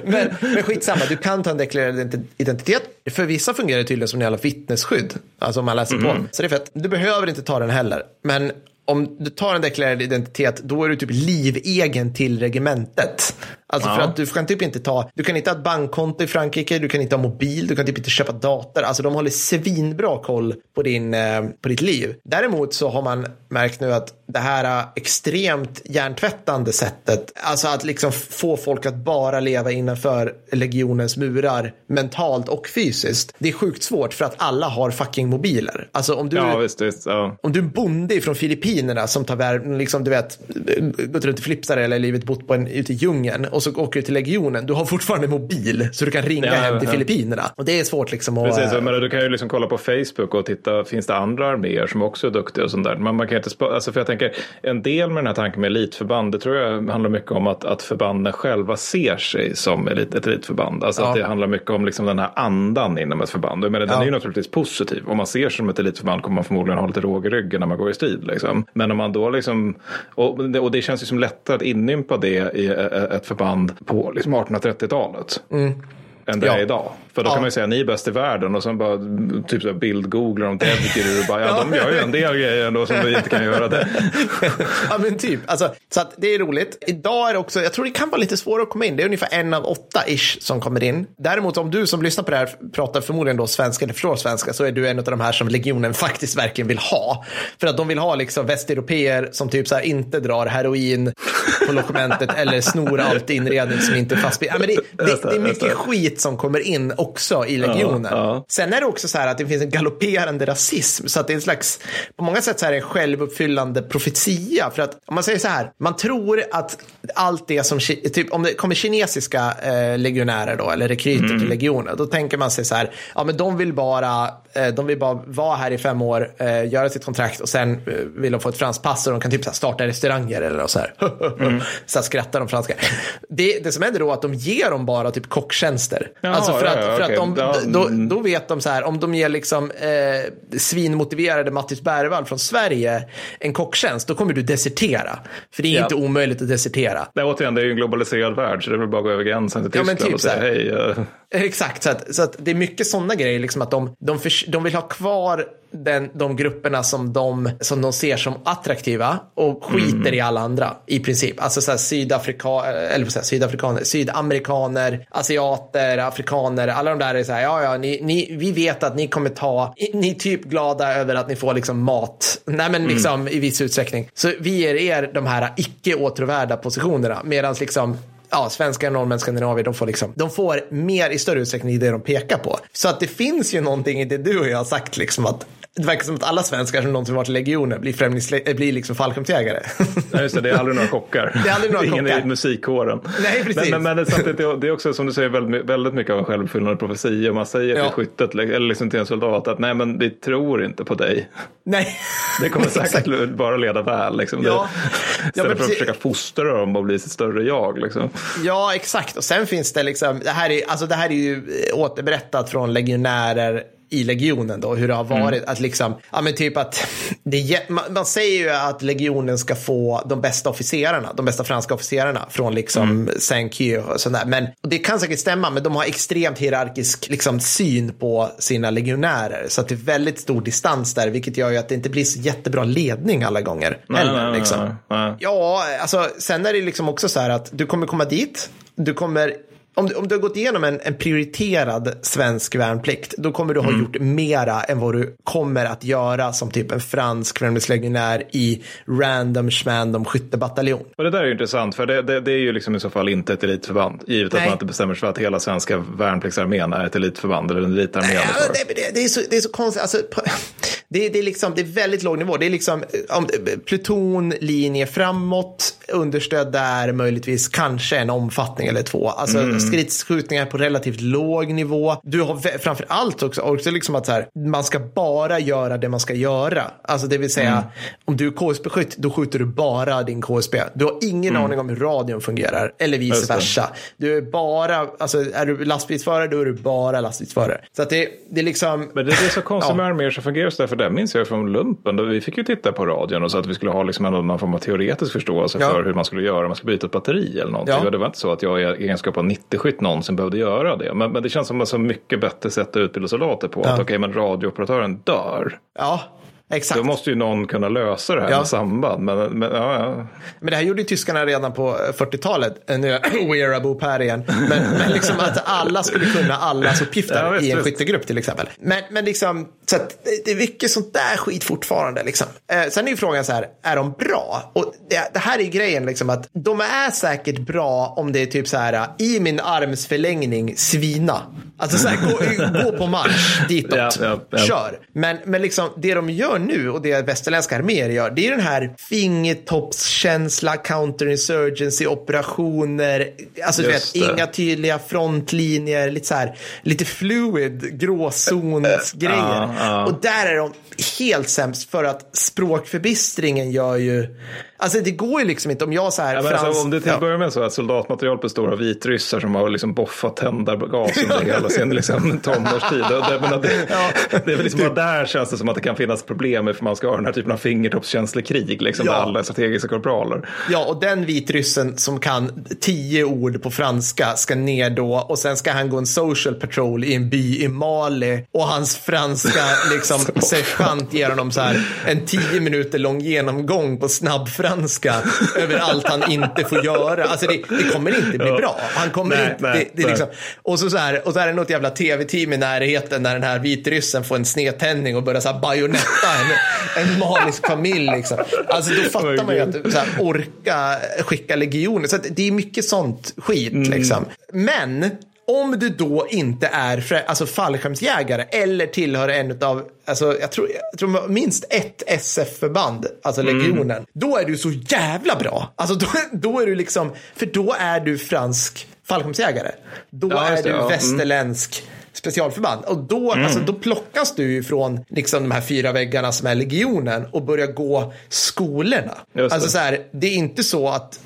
Men, men skitsamma, du kan ta en deklarerad identitet. För vissa fungerar det tydligen som en jävla vittnesskydd. Alltså om man läser mm. på. Så det är fett. Du behöver inte ta den heller. Men om du tar en deklarerad identitet, då är du typ livegen till regementet. Alltså ja. för att du kan typ inte ta, du kan inte ha ett bankkonto i Frankrike, du kan inte ha mobil, du kan typ inte köpa dator. Alltså de håller svinbra koll på, din, eh, på ditt liv. Däremot så har man märkt nu att det här extremt hjärntvättande sättet, alltså att liksom få folk att bara leva innanför legionens murar mentalt och fysiskt. Det är sjukt svårt för att alla har fucking mobiler. Alltså om du, ja, visst, visst, ja. om du är en bonde från Filippinerna som tar, liksom, du vet, gått runt i flipsare eller livet bott på en, ute i djungeln och så åker du till legionen, du har fortfarande mobil så du kan ringa ja, hem till ja. Filippinerna. Och det är svårt liksom att... Precis, men du kan ju liksom kolla på Facebook och titta, finns det andra arméer som också är duktiga och sånt där. Men man kan inte, alltså för jag tänker, en del med den här tanken med elitförband, det tror jag handlar mycket om att, att förbanden själva ser sig som elit, ett elitförband. Alltså ja. att det handlar mycket om liksom den här andan inom ett förband. Jag menar, den är ju naturligtvis positiv. Om man ser sig som ett elitförband kommer man förmodligen ha lite råg i ryggen när man går i strid. Liksom. Men om man då liksom, och det, och det känns ju som lättare att inympa det i ett förband på liksom 1830-talet. Mm än det Ja. är idag. För då Ja. kan man ju säga ni är bäst i världen och sen bara typ så bildgooglar om Dedgir och bara ja, de gör ju en del grejer ändå som vi inte kan göra det. ja men typ, alltså, så att det är roligt. Idag är det också, jag tror det kan vara lite svårare att komma in. Det är ungefär en av åtta ish som kommer in. Däremot om du som lyssnar på det här pratar förmodligen då svenska eller förstår svenska så är du en av de här som legionen faktiskt verkligen vill ha. För att de vill ha liksom västeuropeer som typ så här inte drar heroin på logementet eller snor allt inredning som inte är fast. Ja, men det, det, det är mycket skit som kommer in också i legionen. Ja, ja. Sen är det också så här att det finns en galopperande rasism. Så att det är en slags, på många sätt så här en självuppfyllande profetia. För att om man säger så här, man tror att allt det som, typ om det kommer kinesiska eh, legionärer då, eller rekryter till legionen, då tänker man sig så här, ja men de vill bara, eh, de vill bara vara här i fem år, eh, göra sitt kontrakt och sen eh, vill de få ett franskt pass och de kan typ så här starta restauranger eller så här. så här skrattar de franska. Det, det som händer då är att de ger dem bara typ kocktjänster. Jaha, alltså för ja, att, ja, för okej. att de, Ja, då, mm. då vet de så här, om de ger liksom eh, svinmotiverade Mattis Bergvall från Sverige en kocktjänst, då kommer du desertera. För det är Ja. inte omöjligt att desertera. Är återigen, det är ju en globaliserad värld så det är väl bara att gå över gränsen till Ja, men Tyskland typ och säga hej. eh, Exakt, så att, så att det är mycket sådana grejer, liksom att de, de, förs- de vill ha kvar den, de grupperna som de, som de ser som attraktiva och skiter i alla andra i princip. Alltså så här, Sydafrika, eller vad säger jag, sydafrikaner, sydamerikaner, asiater, afrikaner, alla de där är så här, ja ja, ni, ni, vi vet att ni kommer ta, ni är typ glada över att ni får liksom mat, nej men liksom i viss utsträckning. Så vi ger er de här icke åtråvärda positionerna, medan liksom ja, svenskar, norrmän, skandinavier, de får, liksom, de får mer i större utsträckning i det de pekar på. Så att det finns ju någonting i det du och jag har sagt, liksom att det verkar som att alla svenskar som någonsin varit i legionen blir, främlings- äh, blir liksom fallskärmsjägare. Nej, just det, det är aldrig några kockar. Det är aldrig några Ingen kockar. i musikkåren. Nej, precis. Men, men, men det, är samtidigt, det är- också som du säger väldigt, väldigt mycket av en självuppfyllande profetia. Man säger till Ja. skyttet eller liksom till en soldat att nej men vi tror inte på dig. Nej. Det kommer säkert bara leda väl. Liksom. Ja. Det, Ja, istället men för att precis. försöka fostra dem och bli sitt större jag. Liksom. Ja, exakt. Och sen finns det liksom, det här är, alltså det här är ju eh, återberättat från legionärer i legionen då, hur det har varit. Att liksom, ja men typ att, det, man, man säger ju att legionen ska få de bästa officerarna, de bästa franska officerarna från liksom mm. Saint-Cyr och sådär. Men och det kan säkert stämma, men de har extremt hierarkisk liksom, syn på sina legionärer. Så att det är väldigt stor distans där, vilket gör ju att det inte blir så jättebra ledning alla gånger. heller, nej, nej, liksom. nej, nej. Ja, alltså sen är det liksom också så här att du kommer komma dit, du kommer om du, om du har gått igenom en, en prioriterad svensk värnplikt, då kommer du ha gjort mera än vad du kommer att göra som typ en fransk värnpliktslegionär i random schmandom skyttebataljon. Och det där är ju intressant för det, det, det är ju liksom i så fall inte ett elitförband. Givet Nej. att man inte bestämmer sig för att hela svenska värnpliktsarmén är ett elitförband eller en elitarmé. Ja, det, det, det, är så, det är så konstigt. Alltså, det, det, är liksom, det är väldigt låg nivå. Det är liksom eh, om, pluton, linje framåt, understöd där, möjligtvis kanske en omfattning eller två. Alltså Mm. Stridsskjutningar på relativt låg nivå. Du har framför allt också, också liksom att så här, man ska bara göra det man ska göra. Alltså det vill säga, Mm. om du är KSB-skytt, då skjuter du bara din KSB. Du har ingen aning om hur radion fungerar, eller Mm. Vice versa. Du är bara, alltså är du lastbilsförare, då är du bara lastbilsförare. Så att det, det är liksom... Men det, det är så konstigt Ja. med arméer som fungerar så där, för det minns jag från lumpen. Då vi fick ju titta på radion och så att vi skulle ha liksom någon form av teoretisk förståelse Ja. för hur man skulle göra om man skulle byta ett batteri eller någonting. Ja. Och det var inte så att jag i egenskap av 90-skytt någonsin behövde göra det. Men, men det känns som ett så mycket bättre sätt att utbilda soldater på. Att okej, men radiooperatören dör. Ja, exakt. Då måste ju någon kunna lösa det här Ja. med samband. Men, men, ja, ja. Men det här gjorde ju tyskarna redan på eh, 40-talet. Eh, Nu är we are Abu Per igen. Men, men liksom att alla skulle kunna allas uppgifter Ja, i en visst. skyttegrupp till exempel. Men, men liksom, så att det, är mycket sånt där skit fortfarande. Liksom. Eh, sen är ju frågan så här, är de bra? Och det, det här är grejen, liksom, att de är säkert bra om det är typ så här, i min arms förlängning, svina. Alltså så här, gå, gå på marsch ditåt, ja. kör. Men, men liksom, det de gör nu och det västerländska arméer gör, det är den här fingertoppskänsla, counterinsurgency, operationer, alltså du vet, det. inga tydliga frontlinjer, lite så här, lite fluid, gråzonsgrejer. Ja, ja. Och där är de helt sämst för att språkförbistringen gör ju, alltså det går ju liksom inte om jag så här Ja, men frans, alltså, om det till att ja. börja med så att soldatmaterial består av vitryssar som har liksom boffat tändargas under hela sin liksom, tonårstid. Det, men det, det är väl liksom bara där känns det som att det kan finnas problem med för man ska ha den här typen av fingertoppskänslig krig, liksom, Ja. där alla är strategiska korpraler. Ja, och den vitryssen som kan tio ord på franska ska ner då och sen ska han gå en social patrol i en by i Mali och hans franska liksom sergeant ger honom så här en tio minuter lång genomgång på snabbfranska över allt han inte får göra. Alltså det, det kommer inte bli bra. Han kommer Nej, inte, nej, det, det liksom, och, så så här, och så är det något jävla tv-team i närheten när den här vitryssen får en snedtändning och börjar så här bajonetta en, en malisk familj. Liksom. Alltså då fattar man ju att så här, orka skicka legioner. Så det är mycket sånt skit. Liksom. Men om du då inte är alltså fallskärmsjägare eller tillhör en av, alltså, jag, tror, jag tror minst ett SF-förband, alltså legionen, då är du så jävla bra. Alltså då, då är du liksom, för då är du fransk fallskärmsjägare. Då Ja, är det, du ja. Mm. västerländsk specialförband. Och då, alltså, då plockas du ju från liksom, de här fyra väggarna som är legionen och börjar gå skolorna. Just. Alltså så här, det är inte så att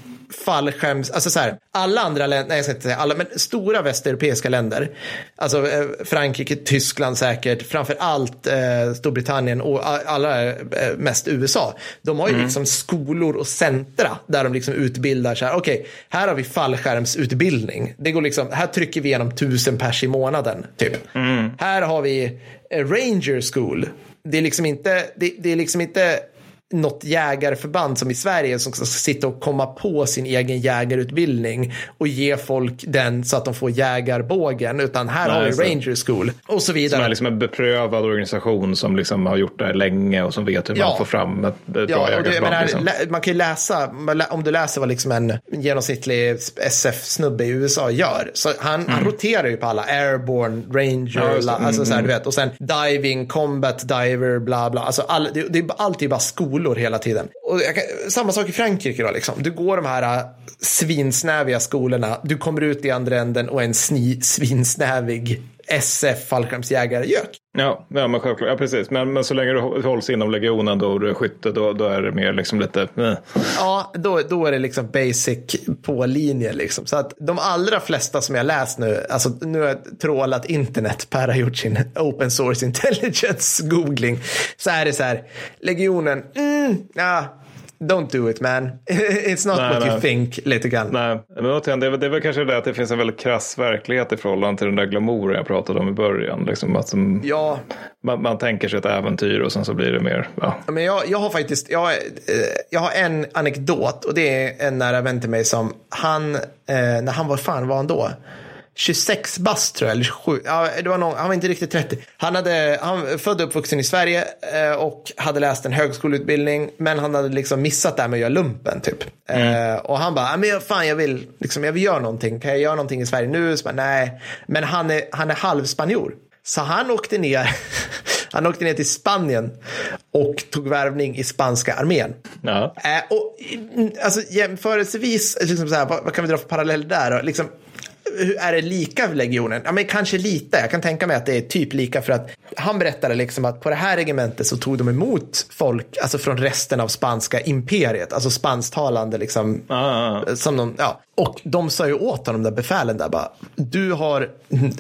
fallskärms, alltså så här, alla andra länder, nej jag ska inte säga alla, men stora västeuropeiska länder, alltså eh, Frankrike, Tyskland säkert, framför allt eh, Storbritannien och a- allra eh, mest USA, de har ju liksom skolor och centra där de liksom utbildar så här, okej, här har vi fallskärmsutbildning, det går liksom, här trycker vi igenom tusen pers i månaden, typ. Här har vi eh, Ranger School, det är liksom inte, det, det är liksom inte något jägarförband som i Sverige som ska sitta och komma på sin egen jägarutbildning och ge folk den så att de får jägarbågen. Utan här Nej, har vi så- Ranger School och så Som vidare. är liksom en beprövad organisation som liksom har gjort det här länge och som vet hur Ja. man får fram ett, bra Ja, jägarförband. menar, Liksom. man kan ju läsa, om du läser vad liksom en genomsnittlig SF-snubbe i USA gör. Så han, han roterar ju på alla, airborne, ranger, Mm. Ja, la- alltså så här, Mm, du vet. Och sen diving, combat diver, bla bla. Alltså all, det, det är alltid bara skolor hela tiden. Och jag kan, samma sak i Frankrike då liksom. Du går de här uh, svinsnäviga skolorna, du kommer ut i andra änden och är en sni, svinsnävig SF fallskärmsjägare-gök. Ja, ja, men självklart. Ja, precis. Men, men så länge du hålls inom legionen då, och du är skytte, då, då är det mer liksom lite... Eh. Ja, då, då är det liksom basic på linjen liksom. Så att de allra flesta som jag läst nu, alltså nu har jag trålat internet, Per har gjort sin open source intelligence googling. Så är det så här, legionen, mm, ja, don't do it man. It's not Nej, what you nej. think, lite grann. Nej, men återigen, det, är, det är väl kanske det att det finns en väldigt krass verklighet i förhållande till den där glamouren jag pratade om i början. Liksom att som, Ja, man, man tänker sig ett äventyr och sen så blir det mer... Ja. men jag, jag har faktiskt, jag, eh, jag har en anekdot och det är en nära vän till mig som han, eh, när han var, fan var han då? 26 bast tror jag, eller 27. Ja, det var någon, han var inte riktigt 30. Han, hade, han född och uppvuxen i Sverige eh, och hade läst en högskoleutbildning. Men han hade liksom missat det här med att göra lumpen typ. Eh, och han bara, "Ja, men jag, fan jag vill, liksom, jag vill göra någonting. Kan jag göra någonting i Sverige nu? Så bara, Nej, men han är, han är halvspanjor. Så han åkte ner, han åkte ner till Spanien och tog värvning i spanska armén. Ja. Eh, och, mm, alltså, jämförelsevis, liksom så här, vad, vad kan vi dra för parallell där? Liksom, är det lika legionen? Ja, men kanske lite. Jag kan tänka mig att det är typ lika för att han berättade liksom att på det här regementet så tog de emot folk alltså från resten av spanska imperiet, alltså spansktalande liksom. Ah, Som de, ja. Och de sa ju åt honom, där befälen där bara, du har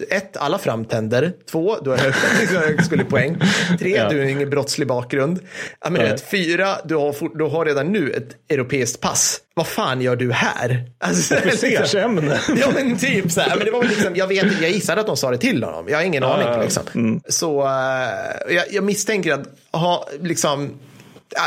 ett, alla framtänder, två, du har hög- högskolepoäng, tre, Ja. du har ingen brottslig bakgrund, ja, men vet, fyra, du har, du har redan nu ett europeiskt pass. Vad fan gör du här? Alltså, Officersämne. Ja men typ så här. Men det var liksom, jag, vet, jag gissar att de sa det till honom. Jag har ingen aning. ja. Liksom. Så eh, jag, jag misstänker att ha liksom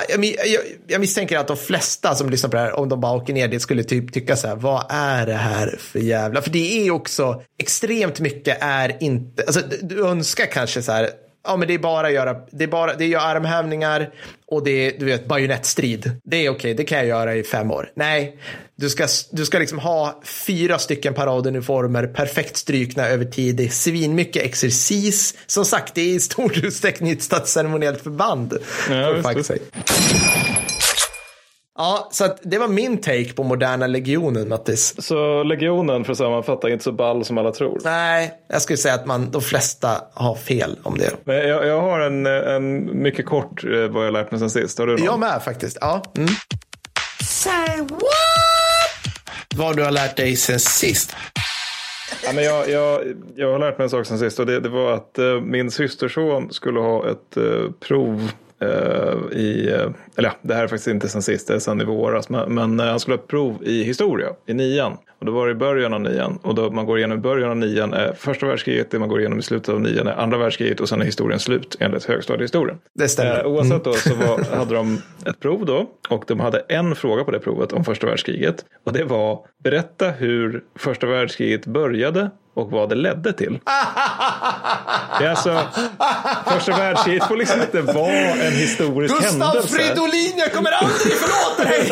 jag, jag, jag misstänker att de flesta som lyssnar på det här, om de bara åker ner dit, skulle typ tycka så här, vad är det här för jävla... För det är också, extremt mycket är inte, alltså du önskar kanske så här, ja men det är bara att göra, det är bara, det är armhävningar och det är, du vet, bajonettstrid. Det är okej, det kan jag göra i fem år. Nej, du ska, du ska liksom ha fyra stycken paraduniformer, perfekt strykna över tid, det är svinmycket exercis. Som sagt, det är i stor utsträckning ett statsceremoniellt förband. Ja, får visst, faktiskt visst. säga. Ja, så att det var min take på moderna legionen, Mattis. Så legionen, för att sammanfatta, är inte så ball som alla tror. Nej, jag skulle säga att man, de flesta har fel om det. Men jag, jag har en, en mycket kort eh, vad jag lärt mig sen sist. Har du någon? Jag med faktiskt. Ja. Mm. Say what? Vad du har lärt dig sen sist. Ja, men jag, jag, jag har lärt mig en sak sen sist och det, det var att eh, min systerson skulle ha ett eh, prov eh, i, eh, eller ja, det här är faktiskt inte sen sist, det är sen i våras, men, men eh, han skulle ha ett prov i historia i nian. Och då var det i början av nian och då man går igenom i början av nian är första världskriget, det man går igenom i slutet av nian är andra världskriget och sen är historien slut enligt högstadiehistorien. Det stämmer. Eh, oavsett då så var, hade de ett prov då och de hade en fråga på det provet om första världskriget och det var berätta hur första världskriget började och vad det ledde till. Det är alltså, första världskriget får liksom inte vara en historisk Gustav händelse. Fridolin, jag kommer aldrig förlåta dig!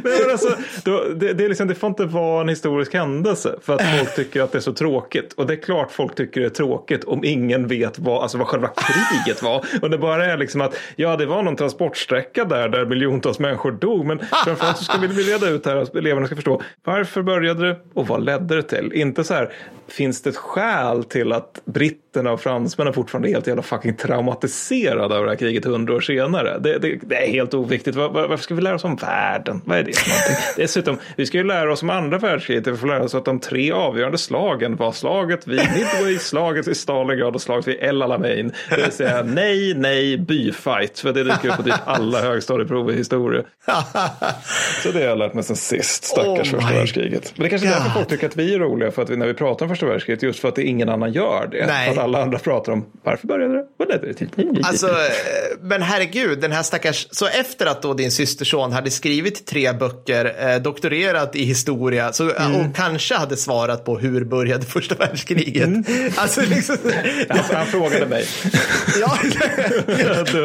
Nej, men alltså, då, det, det, är liksom, det får inte vara en historisk händelse för att folk tycker att det är så tråkigt. Och det är klart folk tycker det är tråkigt om ingen vet vad, alltså vad själva kriget var. Och det bara är liksom att ja, det var någon transportsträcka där där miljontals människor dog. Men framförallt så ska vi reda ut här att eleverna ska förstå varför började det och vad ledde det till? Inte så här, finns det ett skäl till att britterna och fransmännen fortfarande är helt jävla fucking traumatiserade av det här kriget hundra år senare? Det, det, det är helt oviktigt. Var, var, varför ska vi lära oss om världen? Vad är det för någonting? Dessutom, vi ska ju lära oss om andra världskriget. Vi får lära oss att de tre avgörande slagen var slaget vid Midway, slaget vid Stalingrad och slaget vid El Alamein. Det vill säga nej, nej, byfight. För det dyker upp på typ alla högstadieprov i historia. Så det har jag lärt mig sen sist. Stackars Oh första världskriget. Men det är kanske är därför folk tycker att vi är roliga. För att vi, när vi pratar om första världskriget. Just för att det ingen annan gör det. Nej. Att alla andra pratar om varför började det? Vad ledde det till? Alltså, eh, men herregud, den här stackars... Så efter att då din systerson hade skrivit tre böcker, eh, doktorerat i historia så, Mm. och kanske hade svarat på hur började första världskriget. Mm. Alltså, liksom, Alltså, han frågade mig. ja.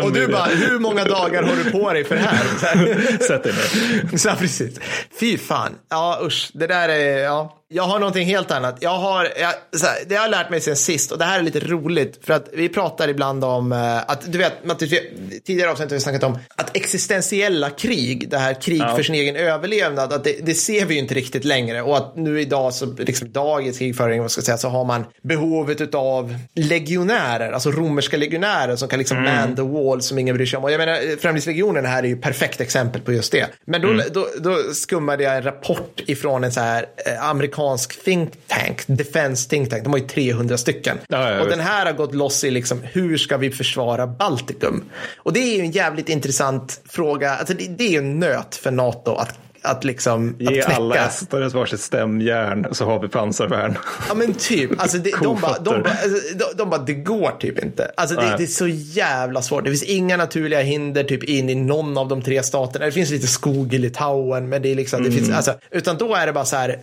Och du bara, hur många dagar har du på dig för det här? Så här. Sätt dig ner. Så här, precis. Fy fan. Ja, usch. Det där är, ja. Jag har någonting helt annat. Jag har, jag, här, det har jag lärt mig sen sist och det här är lite roligt för att vi pratar ibland om eh, att, du vet, Mattias, tidigare avsnitt har vi snackat om att existentiella krig, det här krig Ja. för sin egen överlevnad, att det, det ser vi ju inte riktigt längre och att nu idag så, liksom dagens krigföring, vad ska jag säga, så har man behovet av legionärer, alltså romerska legionärer som kan liksom man the wall som ingen bryr sig om. Och jag menar, Främlingslegionen här är ju perfekt exempel på just det. Men då, då, då skummade jag en rapport ifrån en så här eh, amerikansk think tank, defense think tank. De har ju 300 stycken. Ja, ja, och den här har gått loss i liksom, hur ska vi försvara Baltikum? Och det är ju en jävligt intressant fråga. Alltså det, det är ju en nöt för NATO att, att liksom Ge att alla ett varsitt stämjärn så har vi pansarvärn. Ja men typ, alltså det, de, bara, de, bara, alltså, de, de bara, det går typ inte. Alltså det, det är så jävla svårt. Det finns inga naturliga hinder typ in i någon av de tre staterna. Det finns lite skog i Litauen, men det är liksom, det finns, Mm. alltså, utan då är det bara så här,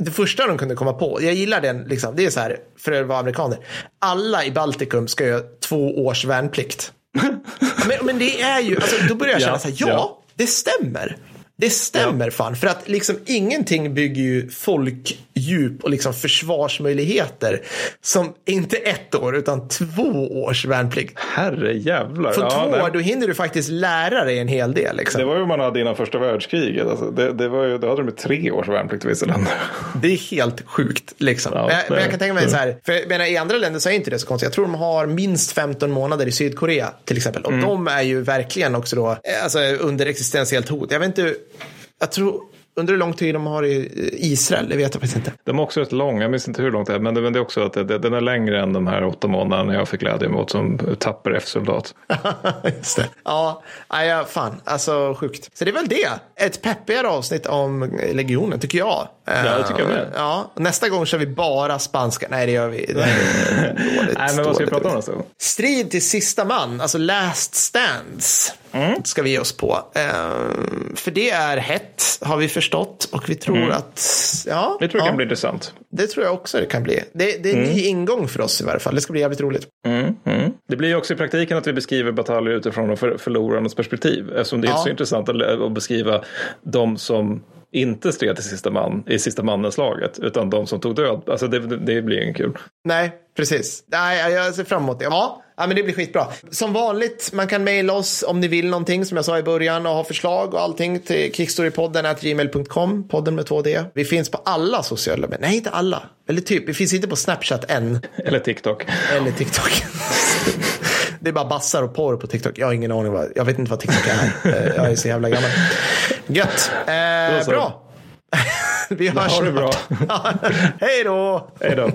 det första de kunde komma på, jag gillar den, liksom, det är så här, för att vara amerikaner, alla i Baltikum ska göra två års värnplikt. Men, men det är ju, alltså, då börjar jag känna Ja, så här, ja, ja. det stämmer. Det stämmer fan, för att liksom ingenting bygger ju folkdjup och liksom försvarsmöjligheter som inte ett år utan två års värnplikt. Herre jävlar. På Ja, två nej. år då hinner du faktiskt lära dig en hel del. Liksom. Det var ju man hade innan första världskriget. Alltså, det, det var ju, då hade de tre års värnplikt i vissa länder. Det är helt sjukt. Liksom. Ja, men, jag, men jag kan tänka mig så här, för jag menar, i andra länder så är inte det så konstigt. Jag tror de har minst 15 månader i Sydkorea till exempel. Och de är ju verkligen också då, eh, alltså, under existentiellt hot. Jag vet inte, jag tror, under hur lång tid de har i Israel, det vet jag faktiskt inte. De är också rätt långa, jag minns inte hur långt det är. Men det, men det är också att det, det, den är längre än de här åtta månaderna jag fick glädje emot som tapper F-soldat. Just det. Ja, ja, fan, alltså sjukt. Så det är väl det. Ett peppigare avsnitt om legionen tycker jag. Ja, det tycker jag med. Eh, Ja, nästa gång kör vi bara spanska. Nej, det gör vi. Det dåligt, Nej, men vad ska vi prata om nästa gång? Strid till sista man, alltså last stands, Mm. ska vi ge oss på. Ehm, för det är hett, har vi förstått. Och vi tror att, ja, Mm. Det tror jag ja, kan bli intressant. det tror jag också det kan bli. Det, det är en ny ingång för oss i varje fall. Det ska bli jävligt roligt. Mm, mm. Det blir ju också i praktiken att vi beskriver bataljer utifrån för, förlorarnas perspektiv. Eftersom det är Ja. så intressant att, att beskriva de som inte stred till sista man i sista mannen-slaget. Utan de som tog död. Alltså det, det, det blir ju kul. Nej, precis. Nej, jag ser fram emot det. Ja, ja, men det blir skitbra. Som vanligt, man kan mejla oss om ni vill någonting som jag sa i början och ha förslag och allting till kickstorypodden gmail.com, podden med två D. Vi finns på alla sociala medier, nej inte alla, eller typ, vi finns inte på Snapchat än, Eller TikTok. eller TikTok. Det är bara bassar och porr på TikTok. Jag har ingen aning. Vad, jag vet inte vad TikTok är. Eh, Jag är så jävla gammal. Gött. Eh, bra. Vi hörs Ha det bra. Hej då. Hej då.